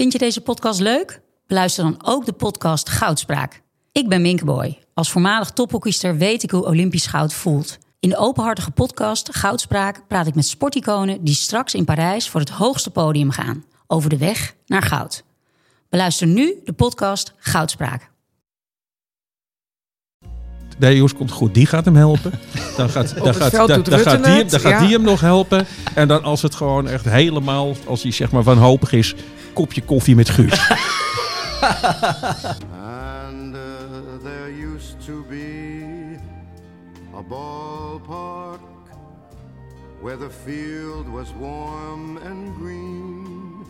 Vind je deze podcast leuk? Beluister dan ook de podcast Goudspraak. Ik ben Minkeboy. Als voormalig tophockeyster weet ik hoe Olympisch goud voelt. In de openhartige podcast Goudspraak praat ik met sporticonen die straks in Parijs voor het hoogste podium gaan. Over de weg naar goud. Beluister nu de podcast Goudspraak. Nee, Jos komt goed. Die gaat hem helpen. Dan gaat, dan gaat, dan, gaat, die, dan gaat ja. die hem nog helpen. En dan als het gewoon echt helemaal, als hij zeg maar wanhopig is, kopje koffie met Guus. And uh, there used to be a ballpark where the field was warm and green.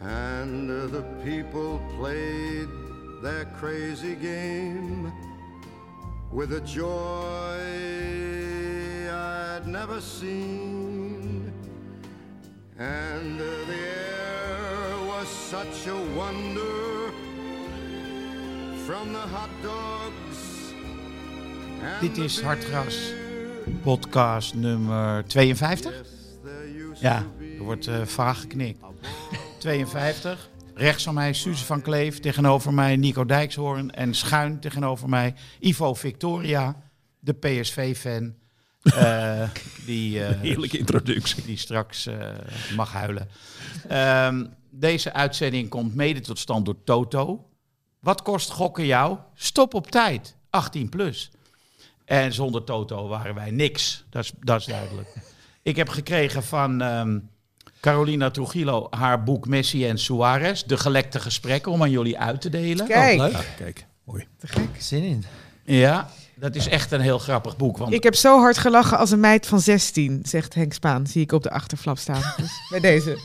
And uh, the people played their crazy game with a joy I'd never seen. And uh, the air was such a wonder from the hot dogs. Dit is. Hartgras, podcast nummer 52. Yes, there used Ja, er wordt eh, vaag geknikt. 52. Rechts van mij Suze van Kleef, tegenover mij Nico Dijkshoorn en schuin tegenover mij Ivo Victoria, de PSV-fan. eh, die, eh, Heerlijke introductie. die straks eh, mag huilen. Ehm, deze uitzending komt mede tot stand door Toto. Wat kost gokken jou? Stop op tijd. 18 plus. En zonder Toto waren wij niks. Dat is, dat is duidelijk. Ik heb gekregen van ehm, Carolina Trujillo haar boek Messi en Suarez. De gelekte gesprekken om aan jullie uit te delen. Kijk, leuk. Ja, kijk, mooi. te gek. Zin in. Ja, dat is echt een heel grappig boek. Want Ik heb zo hard gelachen als een meid van 16, zegt Henk Spaan. Zie ik op de achterflap staan. Dus bij deze.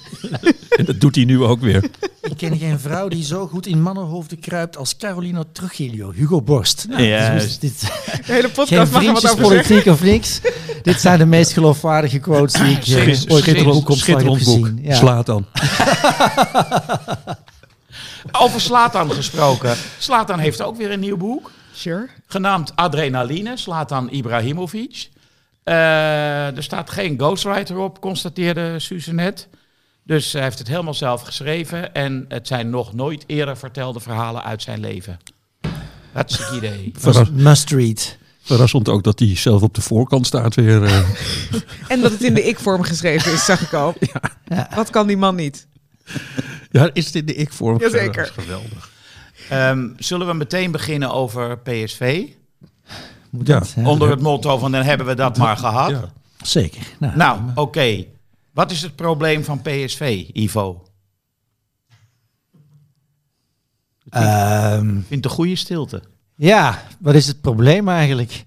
En dat doet hij nu ook weer. Ik ken geen vrouw die zo goed in mannenhoofden kruipt als Carolina Trujillo, Hugo Borst. Nou, Juist. dus dit, De hele geen podcast mag er wat over zeggen. vriendjespolitiek of niks. dit zijn de meest geloofwaardige quotes die ik eh, Schitterend- ooit in de toekomst heb schitterend boek. gezien. Ja. Slaat dan. over Slatan gesproken. Slatan heeft ook weer een nieuw boek. Sure. Genaamd Adrenaline, Slatan Ibrahimovic. Eh, er staat geen ghostwriter op, constateerde Suze net. Dus hij heeft het helemaal zelf geschreven. En het zijn nog nooit eerder vertelde verhalen uit zijn leven. Hartstikke idee. Verras- Must read. verrassend ook dat hij zelf op de voorkant staat weer. eh. En dat het in de ik-vorm geschreven is, zag ik al. Ja. Wat kan die man niet? ja, is het in de ik-vorm? Jazeker. Dat is geweldig. Ehm, zullen we meteen beginnen over PSV? Moet Ja. dat? Onder het motto van dan hebben we dat maar gehad. Ja. Zeker. Nou, Nou, oké. Wat is het probleem van PSV, Ivo? Ik vind een goede stilte. ja, wat is het probleem eigenlijk?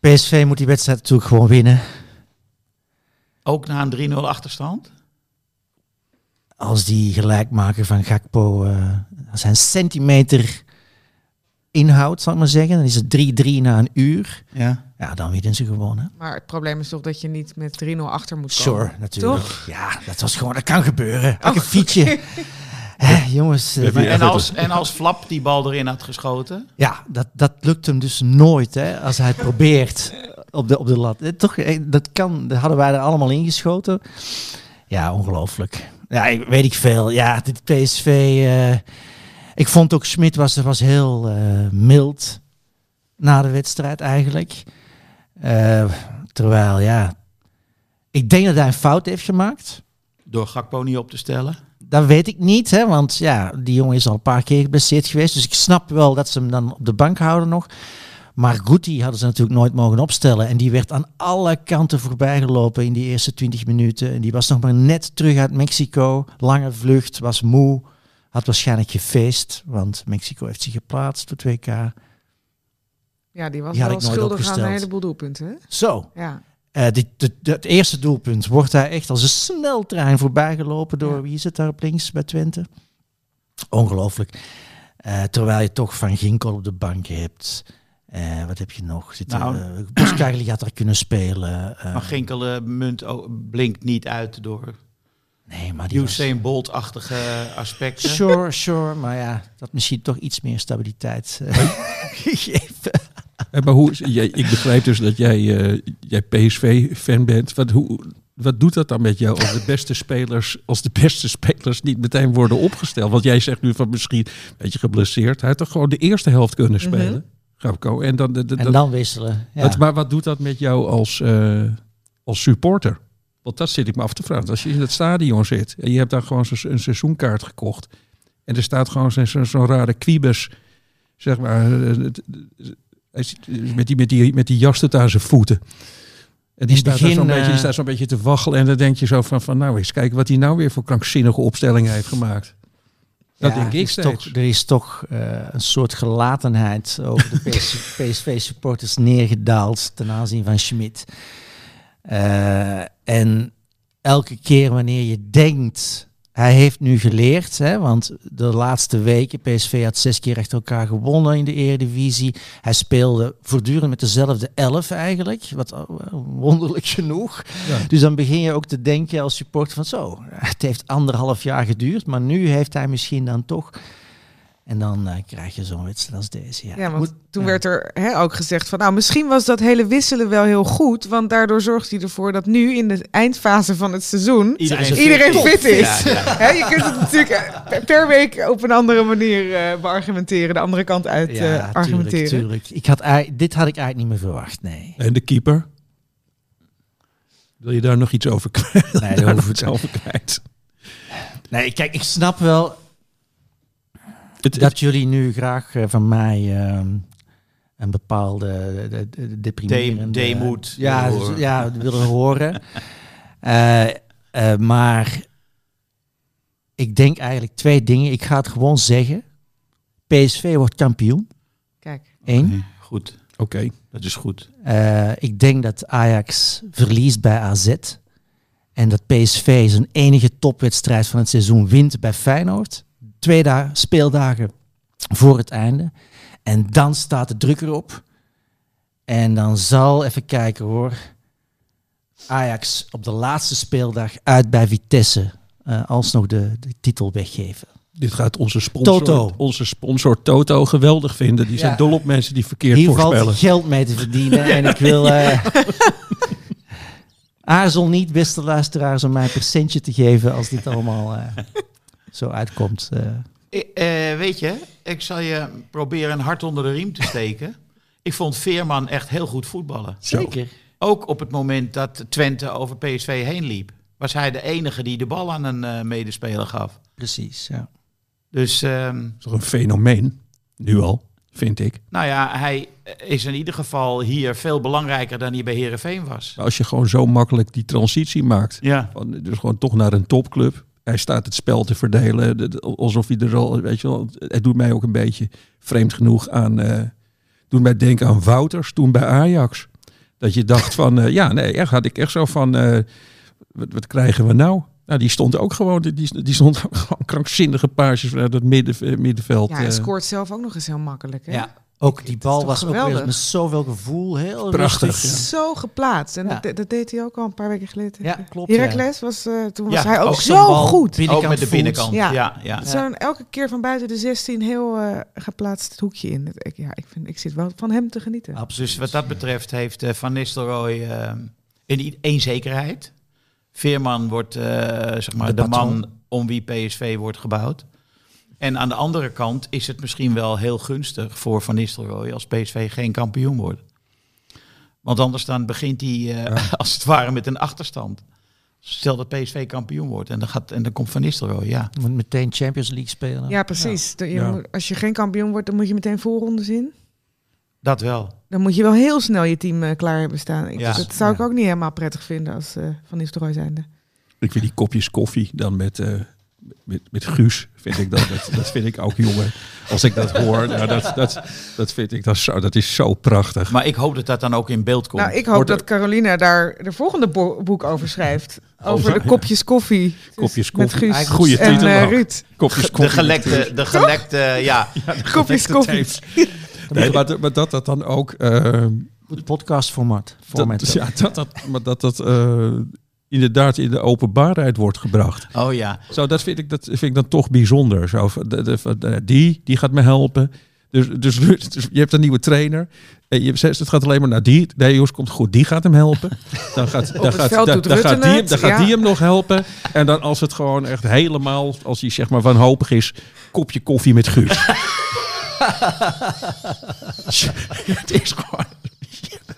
PSV moet die wedstrijd natuurlijk gewoon winnen. Ook na een 3-0 achterstand? als die gelijkmaker van Gakpo eh als hij een centimeter inhoudt, zal ik maar zeggen, dan is het 3-3 na een uur. Ja. Ja, dan winnen ze gewoon. Hè? Maar het probleem is toch dat je niet met 3-0 achter moet komen. Sure, natuurlijk. Ja, dat was gewoon, dat kan gebeuren. Ook een fietje. Hè, jongens, eh, En als, en als Flap die bal erin had geschoten? ja, dat, dat lukt hem dus nooit, hè, als hij het probeert op de, op de lat. Eh, Toch, eh, dat kan, dat hadden wij er allemaal ingeschoten. Ja, ongelooflijk. Ja, ik, weet ik veel. Ja, dit PSV... eh, ik vond ook Smit was, was heel eh, mild na de wedstrijd eigenlijk. Eh, terwijl, ja... Ik denk dat hij een fout heeft gemaakt. Door Gakpo niet op te stellen? Dat weet ik niet, hè, want ja, die jongen is al een paar keer geblesseerd geweest. Dus ik snap wel dat ze hem dan op de bank houden nog. Maar Guti hadden ze natuurlijk nooit mogen opstellen. En die werd aan alle kanten voorbij gelopen in die eerste 20 minuten. En die was nog maar net terug uit Mexico. Lange vlucht, was moe. Had waarschijnlijk gefeest, want Mexico heeft zich geplaatst voor 2K. Ja, die was Die had wel ik nooit schuldig aan een heleboel doelpunten. Hè? Zo, Ja. eh, het eerste doelpunt wordt hij echt als een sneltrein voorbij gelopen door, Ja. wie is het daar op links bij Twente? Ongelooflijk. Eh, terwijl je toch Van Ginkel op de bank hebt. Eh, wat heb je nog? Zit Nou. had er kunnen spelen. eh, Maar Ginkel munt blinkt niet uit door nee, maar die was- Usain Bolt-achtige aspecten. Sure, sure. Maar ja, dat misschien toch iets meer stabiliteit eh, gegeven. Eh, maar hoe, jij, ik begrijp dus dat jij, eh, jij PSV-fan bent. Wat, hoe, wat doet dat dan met jou als de beste spelers, als de beste spelers niet meteen worden opgesteld? Want jij zegt nu van misschien een beetje geblesseerd. Hij had toch gewoon de eerste helft kunnen spelen, Gapco. En dan, de, de, En dat- dan wisselen. Ja. maar wat doet dat met jou als, eh, als supporter? Want dat zit ik me af te vragen. Als je in het stadion zit en je hebt daar gewoon een seizoenkaart gekocht. En er staat gewoon zo'n zo, zo'n rare kwiebus, zeg maar, eh, hij zit- met die, met, die, met die jas tot aan zijn voeten. En die staat, zo'n beetje, die eh, staat zo'n beetje te waggelen. En dan denk je zo van, van nou eens kijken wat hij nou weer voor krankzinnige opstellingen heeft gemaakt. Dat Ja, denk ik is toch, Er is toch eh, een soort gelatenheid over de PSV-supporters neergedaald ten aanzien van Schmid. Eh, en elke keer wanneer je denkt, hij heeft nu geleerd, hè, want de laatste weken, PSV had zes keer achter elkaar gewonnen in de Eredivisie. Hij speelde voortdurend met dezelfde elf eigenlijk, wat eh, wonderlijk genoeg. Ja. Dus dan begin je ook te denken als supporter van zo, het heeft anderhalf jaar geduurd, maar nu heeft hij misschien dan toch... En dan eh, krijg je zo'n wedstrijd als deze. Ja, Ja, want Moet- toen ja. werd er hè, ook gezegd van, nou, misschien was dat hele wisselen wel heel goed, want daardoor zorgt hij ervoor dat nu in de eindfase van het seizoen Iedereen, iedereen fit is. Ja, ja. Hè, je kunt het natuurlijk eh, per- week op een andere manier eh beargumenteren, de andere kant uit ja, eh, tuurlijk, argumenteren. tuurlijk. Ik had, dit had ik eigenlijk niet meer verwacht, nee. En de keeper? Wil je daar nog iets over kwijt? Nee, Daar hoeft iets over kwijt? Nee, kijk, ik snap wel Het, dat jullie nu graag eh, van mij ehm, een bepaalde eh, de, de, deprimerende... De- deemoed ja, willen dus- horen. ja, willen horen. Eh, eh, maar ik denk eigenlijk twee dingen. Ik ga het gewoon zeggen. PSV wordt kampioen. Kijk, Eén. Nee, Goed, Oké. dat is goed. Eh, ik denk dat Ajax verliest bij AZ. En dat PSV zijn enige topwedstrijd van het seizoen wint bij Feyenoord. Twee dagen, speeldagen voor het einde. En dan staat de druk erop. En dan zal, even kijken hoor, Ajax op de laatste speeldag uit bij Vitesse eh, alsnog de, de titel weggeven. Dit gaat onze sponsor, Toto. onze sponsor Toto geweldig vinden. Die zijn Ja. dol op mensen die verkeerd Hier voorspellen. geld mee te verdienen. en ik wil. eh, aarzel niet, beste luisteraars, om mij een percentje te geven als dit allemaal eh, zo uitkomt. eh. Ik- eh, weet je, ik zal je proberen een hart onder de riem te steken. Ik vond Veerman echt heel goed voetballen. Zeker. Ook op het moment dat Twente over PSV heen liep. Was hij de enige die de bal aan een eh, medespeler gaf. Precies, ja. Dus ehm, Dat is toch een fenomeen. Nu al, vind ik. nou ja, hij is in ieder geval hier veel belangrijker dan hij bij Herenveen was. Als je gewoon zo makkelijk die transitie maakt. Ja. Van, dus gewoon toch naar een topclub. Hij staat het spel te verdelen. de- de- Alsof hij er al, weet je wel. Het doet mij ook een beetje vreemd genoeg aan. eh doet mij denken aan Wouters toen bij Ajax. Dat je dacht van, eh, ja, nee, echt had ik echt zo van, eh, wat, wat krijgen we nou? Nou, die stond ook gewoon, die, die stond gewoon krankzinnige paasjes vanuit het midden, middenveld. ja, hij scoort zelf ook nog eens heel makkelijk. Hè? ja. Ook die bal was ook weer met zoveel gevoel. Heel Prachtig, rustig. ja. Zo geplaatst. En Ja. dat, dat deed hij ook al een paar weken geleden. Ja, klopt. Heracles was, eh, toen was hij ook, zo goed. Ook met de voet. binnenkant. Ja. Ja, ja. Zo'n elke keer van buiten de 16 heel eh, geplaatst het hoekje in. Het- ik, ja, ik, vind, ik zit wel van hem te genieten. Absoluut. Dus wat dat betreft heeft eh, Van Nistelrooy in één zekerheid. Veerman wordt eh, zeg maar De man om wie PSV wordt gebouwd. En aan de andere kant is het misschien wel heel gunstig voor Van Nistelrooy als PSV geen kampioen wordt. Want anders dan begint hij eh, als het ware met een achterstand. Stel dat PSV kampioen wordt en dan, gaat, en dan komt Van Nistelrooy, ja. Moet meteen Champions League spelen. Ja, precies. De- je Ja. moet- als je geen kampioen wordt, dan moet je meteen voorrondes in. Dat wel. Dan moet je wel heel snel je team eh, klaar hebben staan. Ik, Ja. dat zou ik ook niet helemaal prettig vinden als eh Van Nistelrooy zijnde. Ik vind die kopjes koffie dan met, eh, met, met Guus, vind ik dat, dat, dat vind ik ook jongen. Als ik dat hoor, nou, dat, dat, dat vind ik dat, zo, dat is zo prachtig. Maar ik hoop dat dat dan ook in beeld komt. Nou, ik hoop Wordt er- dat Carolina daar de volgende bo- boek over schrijft. Over Over- de kopjes koffie. Kopjes Met koffie. Guus Goeie en titel eh. Ruud. Kopjes de koffie. gelekte, de gelekte, ja. Kopjes koffie. Nee, maar, dat- maar dat dat dan ook... eh, Goed podcastformat. Format. dat, ja, dat dat, maar dat, dat eh, inderdaad in de openbaarheid wordt gebracht. Oh ja. Zo, dat vind ik, dat vind ik dan toch bijzonder. Zo, de, de- die, die gaat me helpen. Dus, dus, dus je hebt een nieuwe trainer. En je zegt, het gaat alleen maar naar die. Nee, Jos komt goed. Die gaat hem helpen. Dan gaat, dan gaat, dan, gaat, die, dan gaat ja. die hem nog helpen. En dan als het gewoon echt helemaal, als hij zeg maar wanhopig is, kopje koffie met Guus. het is gewoon,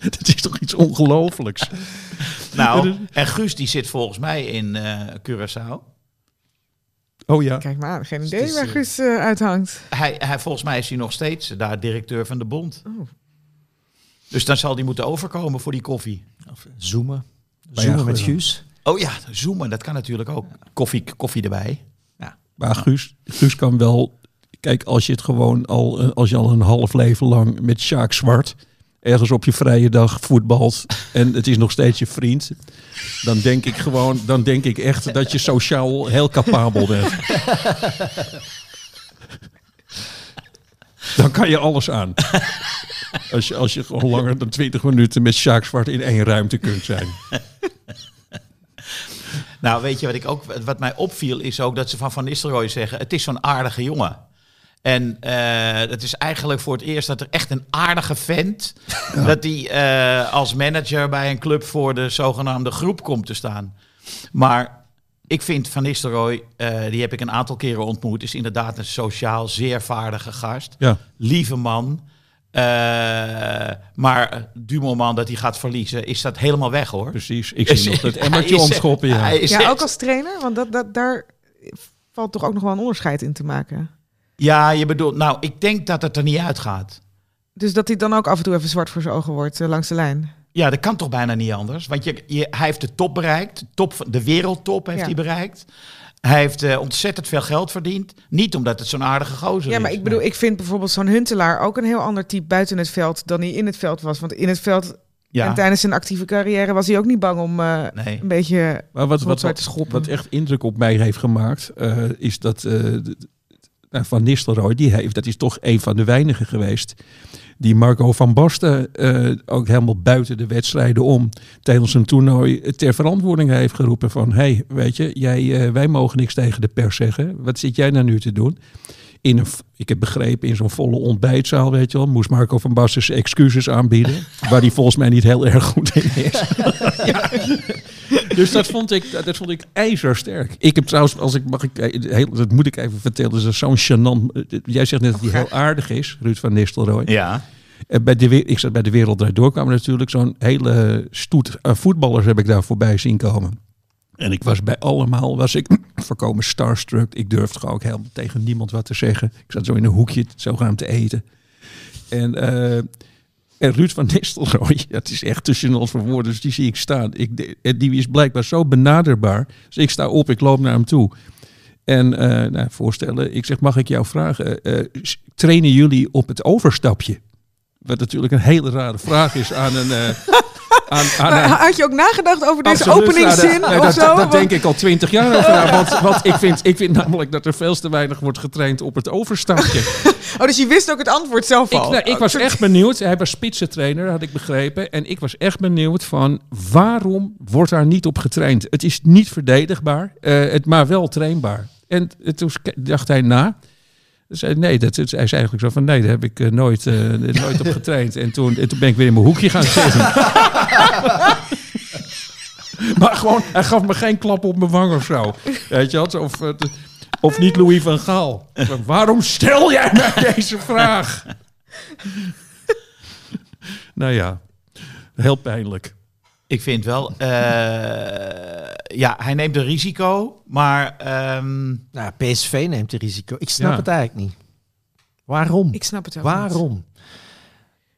het is toch iets ongelooflijks. Nou, en Guus die zit volgens mij in eh Curaçao. Oh ja. Kijk maar aan, geen het idee waar eh, Guus eh, uithangt. Hij, hij, volgens mij is hij nog steeds daar directeur van de bond. Oh. Dus dan zal hij moeten overkomen voor die koffie. Of zoomen. ja, Zoomen met. Guus. Oh ja, zoomen, dat kan natuurlijk ook. Koffie, koffie erbij. Maar Guus, Guus kan wel. Kijk, als je het gewoon al, als je al een half leven lang met Sjaak Zwart ergens op je vrije dag voetbalt en het is nog steeds je vriend, dan denk ik gewoon, dan denk ik echt dat je sociaal heel capabel bent. Dan kan je alles aan. Als je, als je gewoon langer dan 20 minuten met Sjaak Zwart in één ruimte kunt zijn. Nou, weet je wat ik ook, wat mij opviel is ook dat ze van Van Nistelrooy zeggen: het is zo'n aardige jongen. En eh het is eigenlijk voor het eerst dat er echt een aardige vent, dat die eh, als manager bij een club voor de zogenaamde groep komt te staan. Maar ik vind Van Nistelrooy, eh, die heb ik een aantal keren ontmoet, is inderdaad een sociaal zeer vaardige gast. Ja. Lieve man. Eh, maar du moment dat hij gaat verliezen, is dat helemaal weg hoor. Precies. Ik zie nog dat emmertje omschoppen. Ja. hij is Ja, ook als trainer, want dat, dat, daar valt toch ook nog wel een onderscheid in te maken. Ja, je bedoelt, nou, ik denk dat het er niet uitgaat. Dus dat hij dan ook af en toe even zwart voor zijn ogen wordt eh, langs de lijn. Ja, dat kan toch bijna niet anders. Want je, je, hij heeft de top bereikt. De Top, van- de wereldtop heeft Ja. hij bereikt. Hij heeft eh, ontzettend veel geld verdiend. Niet omdat het zo'n aardige gozer Ja, is. maar ik bedoel, ik vind bijvoorbeeld zo'n Huntelaar ook een heel ander type buiten het veld dan hij in het veld was. Want in het veld Ja, en tijdens zijn actieve carrière was hij ook niet bang om eh, nee. een beetje Maar wat, wat, rotzooi te wat, schoppen. wat echt indruk op mij heeft gemaakt, eh, is dat eh, nou, Van Nistelrooy, die heeft, dat is toch een van de weinigen geweest, die Marco van Basten eh, ook helemaal buiten de wedstrijden om tijdens een toernooi ter verantwoording heeft geroepen van, hey, weet je, jij, eh, wij mogen niks tegen de pers zeggen. Wat zit jij nou nu te doen? In een, ik heb begrepen, in zo'n volle ontbijtzaal, weet je wel, moest Marco van Basten zijn excuses aanbieden, waar hij volgens mij niet heel erg goed in is. Dus dat vond ik, dat vond ik ijzersterk. Ik heb trouwens, als ik mag ik, eh, heel, dat moet ik even vertellen, dat is zo'n gênant. eh, Jij zegt net dat hij heel aardig is, Ruud van Nistelrooy. Ja. Bij de, ik zat bij de Wereld Draait Door, natuurlijk zo'n hele stoet voetballers heb ik daar voorbij zien komen. En ik was bij allemaal, was ik voorkomen starstruck. Ik durfde gewoon ook helemaal tegen niemand wat te zeggen. Ik zat zo in een hoekje, zogenaamd te eten. En, eh, en Ruud van Nistelrooy, het is echt tussen ons voor woorden, dus die zie ik staan. Ik, en die is blijkbaar zo benaderbaar. Dus ik sta op, ik loop naar hem toe. En eh, nou, voorstellen, ik zeg, mag ik jou vragen, eh, trainen jullie op het overstapje? Wat natuurlijk een hele rare vraag is aan een... eh, aan, aan Maar een- had je ook nagedacht over deze Absoluut, openingszin nou, dat- of dat, zo? dat, dat Want- denk ik al twintig jaar over. na, Want, want ik, vind, ik vind namelijk dat er veel te weinig wordt getraind op het overstapje. Oh, dus je wist ook het antwoord zelf ik, al? nou, ik was echt benieuwd. Hij was spitsentrainer, had ik begrepen. En ik was echt benieuwd van waarom wordt daar niet op getraind? Het is niet verdedigbaar, eh, het, maar wel trainbaar. En toen dacht hij na. Zei, nee, dat, zei eigenlijk zo van nee, daar heb ik eh, nooit, eh, nooit op getraind. En toen, en toen ben ik weer in mijn hoekje gaan zitten. maar gewoon, hij gaf me geen klap op mijn wang of zo. Weet je wat? Of, eh, of niet Louis van Gaal. Waarom stel jij mij deze vraag? nou ja, heel pijnlijk. Ik vind wel, eh, ja, hij neemt een risico, maar ehm, Nou, PSV neemt de risico. Ik snap Ja. het eigenlijk niet. Waarom? Ik snap het wel. niet.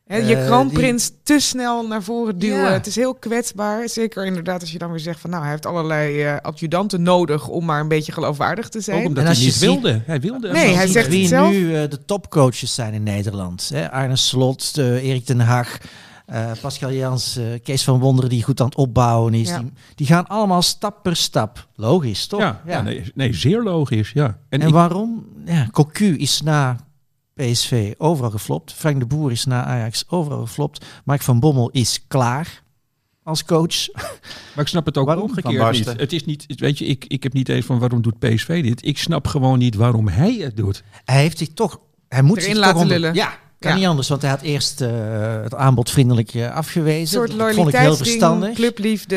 Je Eh, kroonprins te snel naar voren duwen. Ja. Het is heel kwetsbaar. Zeker inderdaad als je dan weer zegt van... nou, hij heeft allerlei eh, adjudanten nodig om maar een beetje geloofwaardig te Ook zijn. omdat En hij als je niet ziet- wilde. Hij wilde. Nee, hij zegt wie het zelf. nu eh, de topcoaches zijn in Nederland. Hè? Arne Slot, eh, Erik ten Hag, eh, Pascal Jans, eh, Kees van Wonderen die goed aan het opbouwen is. Ja. Die, die gaan allemaal stap per stap. Logisch, toch? Ja, ja. nee, nee, zeer logisch. Ja. En, En ik, waarom? Ja, Cocu is na PSV overal geflopt. Frank de Boer is na Ajax overal geflopt. Mark van Bommel is klaar als coach. maar ik snap het ook Waarom? Omgekeerd niet. Het is niet, weet je, ik, ik heb niet eens van waarom doet PSV dit. Ik snap gewoon niet waarom hij het doet. Hij heeft zich toch hij moet Erin zich laten toch onder- lullen. Ja, kan Ja. niet anders, want hij had eerst eh, het aanbod vriendelijk eh, Een afgewezen. soort dat vond ik heel verstandig. clubliefde.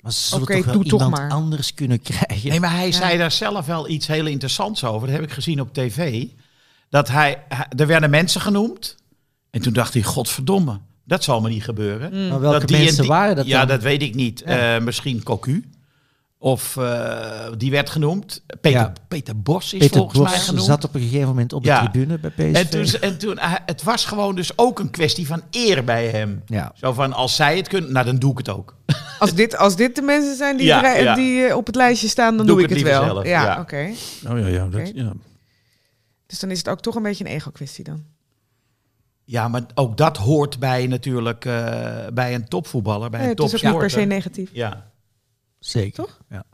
Maar ze toch wel doe toch iemand maar. anders kunnen krijgen. Nee, maar hij zei daar zelf wel iets heel interessants over. Dat heb ik gezien op tv. Dat hij, hij- er werden mensen genoemd. En toen dacht hij, godverdomme, dat zal me niet gebeuren. maar welke dat die en mensen die- waren dat Ja, dan? dat weet ik niet. Ja. Eh, misschien Cocu. Of eh, die werd genoemd. Peter, Ja. Peter Bos is Peter volgens mij genoemd. zat op een gegeven moment op de Ja. tribune bij PSV. en toen, en toen, het was gewoon dus ook een kwestie van eer bij hem. ja. Zo van, als zij het kunnen, nou dan doe ik het ook. Als dit, als dit de mensen zijn die, Ja, er- ja. die eh, op het lijstje staan, dan Doe doe, ik het het wel. zelf, ja, ja. oké. Oh ja, ja, dat, ja. Dus dan is het ook toch een beetje een ego-kwestie dan. Ja, maar ook dat hoort bij natuurlijk eh, bij een topvoetballer, bij Ja, een het is ook niet per topsporter. se negatief. Ja, Zeker. Toch? Ja.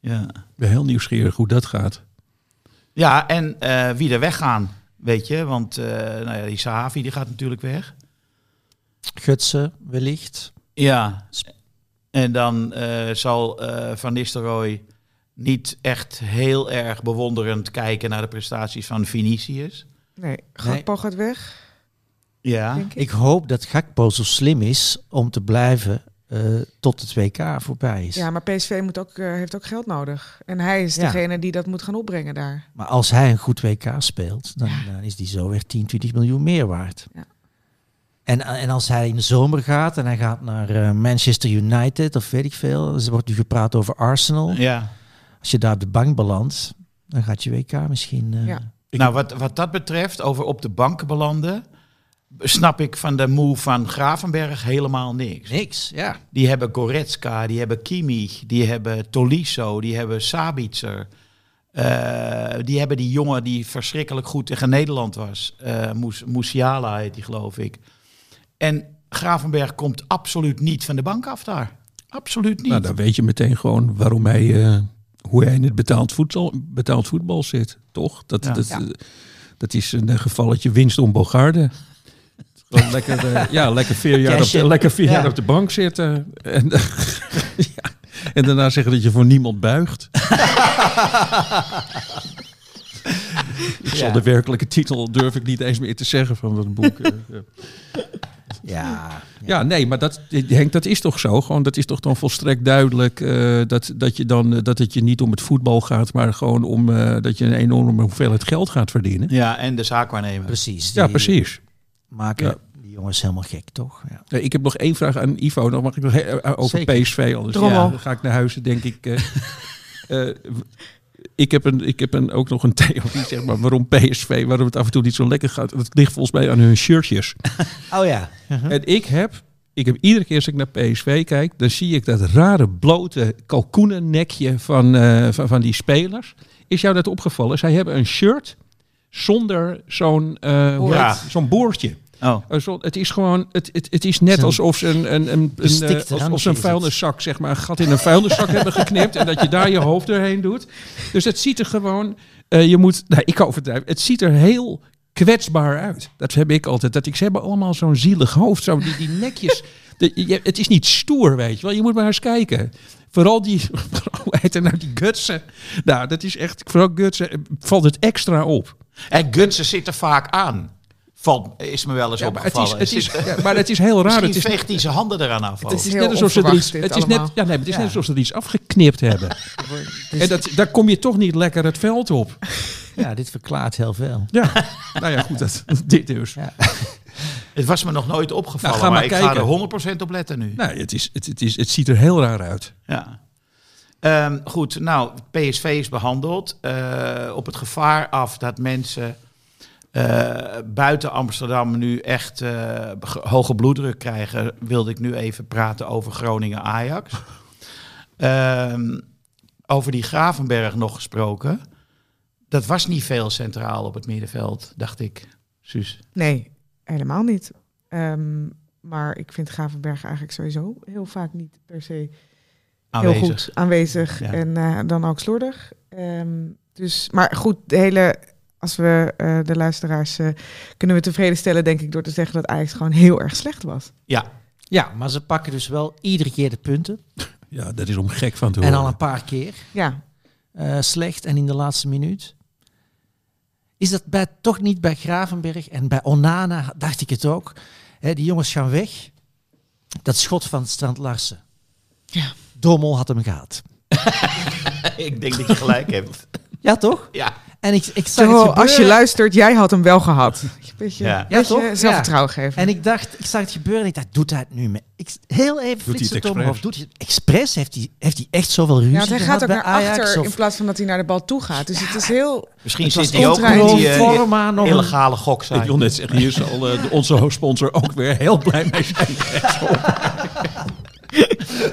ja. Ik ben heel nieuwsgierig hoe dat gaat. Ja, en eh, wie er weggaan, weet je. Want eh, nou ja, die Sahavi die gaat natuurlijk weg. Gutsen, wellicht. Ja. En dan eh, zal eh, Van Nistelrooy niet echt heel erg bewonderend kijken naar de prestaties van Vinicius. Nee, Gakpo gaat weg, Ja. ik. Ik hoop dat Gakpo zo slim is om te blijven eh, tot het WK voorbij is. Ja, maar PSV moet ook, eh, heeft ook geld nodig. En hij is Ja. degene die dat moet gaan opbrengen daar. Maar als hij een goed WK speelt, dan, dan is die zo weer 10, 20 miljoen meer waard. Ja. En, en als hij in de zomer gaat en hij gaat naar eh, Manchester United of weet ik veel, er wordt nu gepraat over Arsenal. ja. Als je daar op de bank belandt, dan gaat je WK misschien... eh, Ja. Nou, wat, wat dat betreft, over op de bank belanden, snap ik van de move van Gravenberg helemaal niks. Niks, ja. Die hebben Goretzka, die hebben Kimmich, die hebben Tolisso, die hebben Sabitzer. Eh, die hebben die jongen die verschrikkelijk goed tegen Nederland was. Eh Moes, Musiala heet die, geloof ik. En Gravenberg komt absoluut niet van de bank af daar. Absoluut niet. Nou, dan weet je meteen gewoon waarom hij, eh, hoe hij in het betaald voetbal, betaald voetbal zit, toch? Dat, Ja. dat, Ja. eh, dat is een eh, gevalletje winst om Bogarde. Gewoon lekker, eh, ja, lekker vier, jaar op, de- lekker vier Ja. jaar op de bank zitten. En, ja, en daarna zeggen dat je voor niemand buigt. Ik zal de werkelijke titel durf ik niet eens meer te zeggen van dat boek. Ja, Ja, nee, maar dat, Henk, dat is toch zo? Gewoon, dat is toch dan volstrekt duidelijk eh, dat, dat, je dan, eh, dat het je niet om het voetbal gaat, maar gewoon om eh, dat je een enorme hoeveelheid geld gaat verdienen. Ja, en de zaakwaarnemer. precies. Ja, Die precies. Maken Ja. die jongens helemaal gek, toch? Ja. Ik heb nog één vraag aan Ivo. Dan mag ik nog over Zeker. PSV. Anders ja, dan ga ik naar huis, denk ik. eh, eh, ik heb, een, ik heb een, ook nog een theorie, zeg maar, waarom PSV, waarom het af en toe niet zo lekker gaat. Dat ligt volgens mij aan hun shirtjes. Oh ja. En ik heb, ik heb iedere keer als ik naar PSV kijk, dan zie ik dat rare blote kalkoenennekje van, eh, van, van die spelers. Is jou dat opgevallen? Zij hebben een shirt zonder zo'n eh, Ja. heet- zo'n boordje. Oh. Eh, zo- het is gewoon, het, het, het is net alsof ze een, een, een, een, eh, een vuilniszak, zeg maar, een gat in een vuilniszak hebben geknipt en dat je daar je hoofd doorheen doet. Dus het ziet er gewoon, eh, je moet, nou, ik overdrijf, het ziet er heel kwetsbaar uit. Dat heb ik altijd. Dat ik, ze hebben allemaal zo'n zielig hoofd, zo die, die nekjes. De, je, het is niet stoer, weet je wel. Je moet maar eens kijken. Vooral die, hoe heet het nou, die gutsen. Nou, dat is echt, vooral gutsen, valt het extra op. En Gutsen zit er vaak aan. Valt, is me wel eens Ja, maar, het is, opgevallen. het is, ja, maar het is heel raar. Misschien Het is, veegt hij zijn handen eraan af. Het is net alsof ze er iets, het is net, ja, nee, het is Ja. net alsof ze er iets afgeknipt hebben. En dat, daar kom je toch niet lekker het veld op. ja, dit verklaart heel veel. Ja, nou ja, goed, dat, dit dus. Ja. Het was me nog nooit opgevallen, Nou, ga maar, maar ik ga kijken. er 100% op letten nu. Nou, het, is, het, het, is, het ziet er heel raar uit. Ja. Ehm, goed, nou, PSV is behandeld. Eh, op het gevaar af dat mensen eh, buiten Amsterdam nu echt eh, ge- hoge bloeddruk krijgen, wilde ik nu even praten over Groningen-Ajax. Ehm, over die Gravenberg nog gesproken. Dat was niet veel centraal op het middenveld, dacht ik. Suus. Nee, helemaal niet. Ehm, maar ik vind Gravenberg eigenlijk sowieso heel vaak niet per se Aanwezig. heel goed aanwezig. Ja. En eh, dan ook slordig. Ehm, dus, maar goed, de hele, als we eh, de luisteraars eh, kunnen we tevreden stellen, denk ik, door te zeggen dat Ajax gewoon heel erg slecht was. Ja, Ja, maar ze pakken dus wel iedere keer de punten. Ja, dat is om gek van te En horen. al een paar keer Ja, eh, slecht en in de laatste minuut. Is dat bij, toch niet bij Gravenberg en bij Onana dacht ik het ook. Hè, die jongens gaan weg. Dat schot van Strand Larsen. Ja. Dommel had hem gehad. ik denk dat je gelijk hebt. Ja, toch? Ja. En ik, ik zag Zo, het als je luistert, jij had hem wel gehad. Beetje, Ja. Ja, toch? zelfvertrouwen geven. En ik dacht, ik zag het gebeuren en ik dacht, doet hij het nu? Met? Ik, heel even hij flitsen omhoog. expres? Doet hij het expres? Heeft hij, heeft hij echt zoveel ruzie ja, hij gaat ook naar Ajax? achter Of- in plaats van dat hij naar de bal toe gaat. Dus het is heel... Misschien Het zit hij ook met die eh, forma nog illegale Ik goksite. wil net zeggen, hier zal de- onze hoofdsponsor ook weer heel blij mee zijn.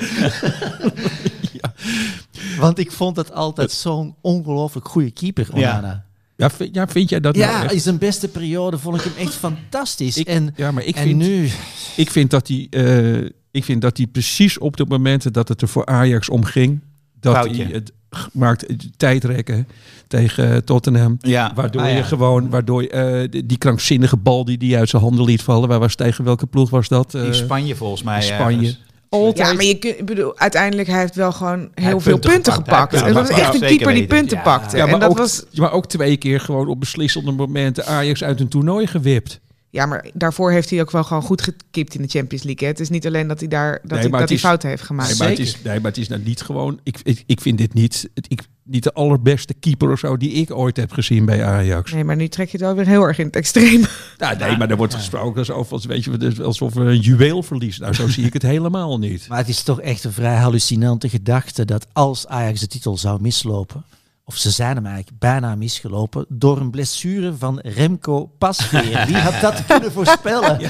Want ik vond het altijd zo'n ongelooflijk goede keeper, Ja. Onana. Ja, vind, ja, vind jij dat nou Ja, echt? in zijn beste periode vond ik hem echt fantastisch. Ik- en ja, maar ik en vind, nu... ik vind dat hij, eh, ik vind dat hij precies op de momenten dat het er voor Ajax om ging, dat Foutje. hij het maakt eh, tijdrekken tegen eh, Tottenham. Ja. Waardoor Ah, ja. je gewoon, waardoor je, die, die krankzinnige bal die hij uit zijn handen liet vallen. Waar was tegen welke ploeg was dat? Eh, In Spanje volgens mij. in Spanje. ergens. Ja, maar je kunt, ik bedoel, uiteindelijk hij heeft wel gewoon heel veel punten punten gepakt. dat is punten echt een keeper die punten pakte. Ja, maar, en dat ook, was, maar ook twee keer gewoon op beslissende momenten Ajax uit een toernooi gewipt. Ja, maar daarvoor heeft hij ook wel gewoon goed gekipt in de Champions League. Hè. Het is niet alleen dat hij daar dat Nee, hij, dat hij fouten heeft gemaakt. Nee, maar het is, nee, maar het is nou niet gewoon. Ik, ik, ik vind dit niet, het, ik, niet de allerbeste keeper of zo die ik ooit heb gezien bij Ajax. Nee, maar nu trek je het wel weer heel erg in het extreem. Nou, nee, maar er wordt gesproken alsof, als, weet je, alsof we een juweel verliezen. Nou, zo zie ik het helemaal niet. Maar het is toch echt een vrij hallucinante gedachte dat als Ajax de titel zou mislopen, of ze zijn hem eigenlijk bijna misgelopen, door een blessure van Remco Pasveer. Wie had dat kunnen voorspellen?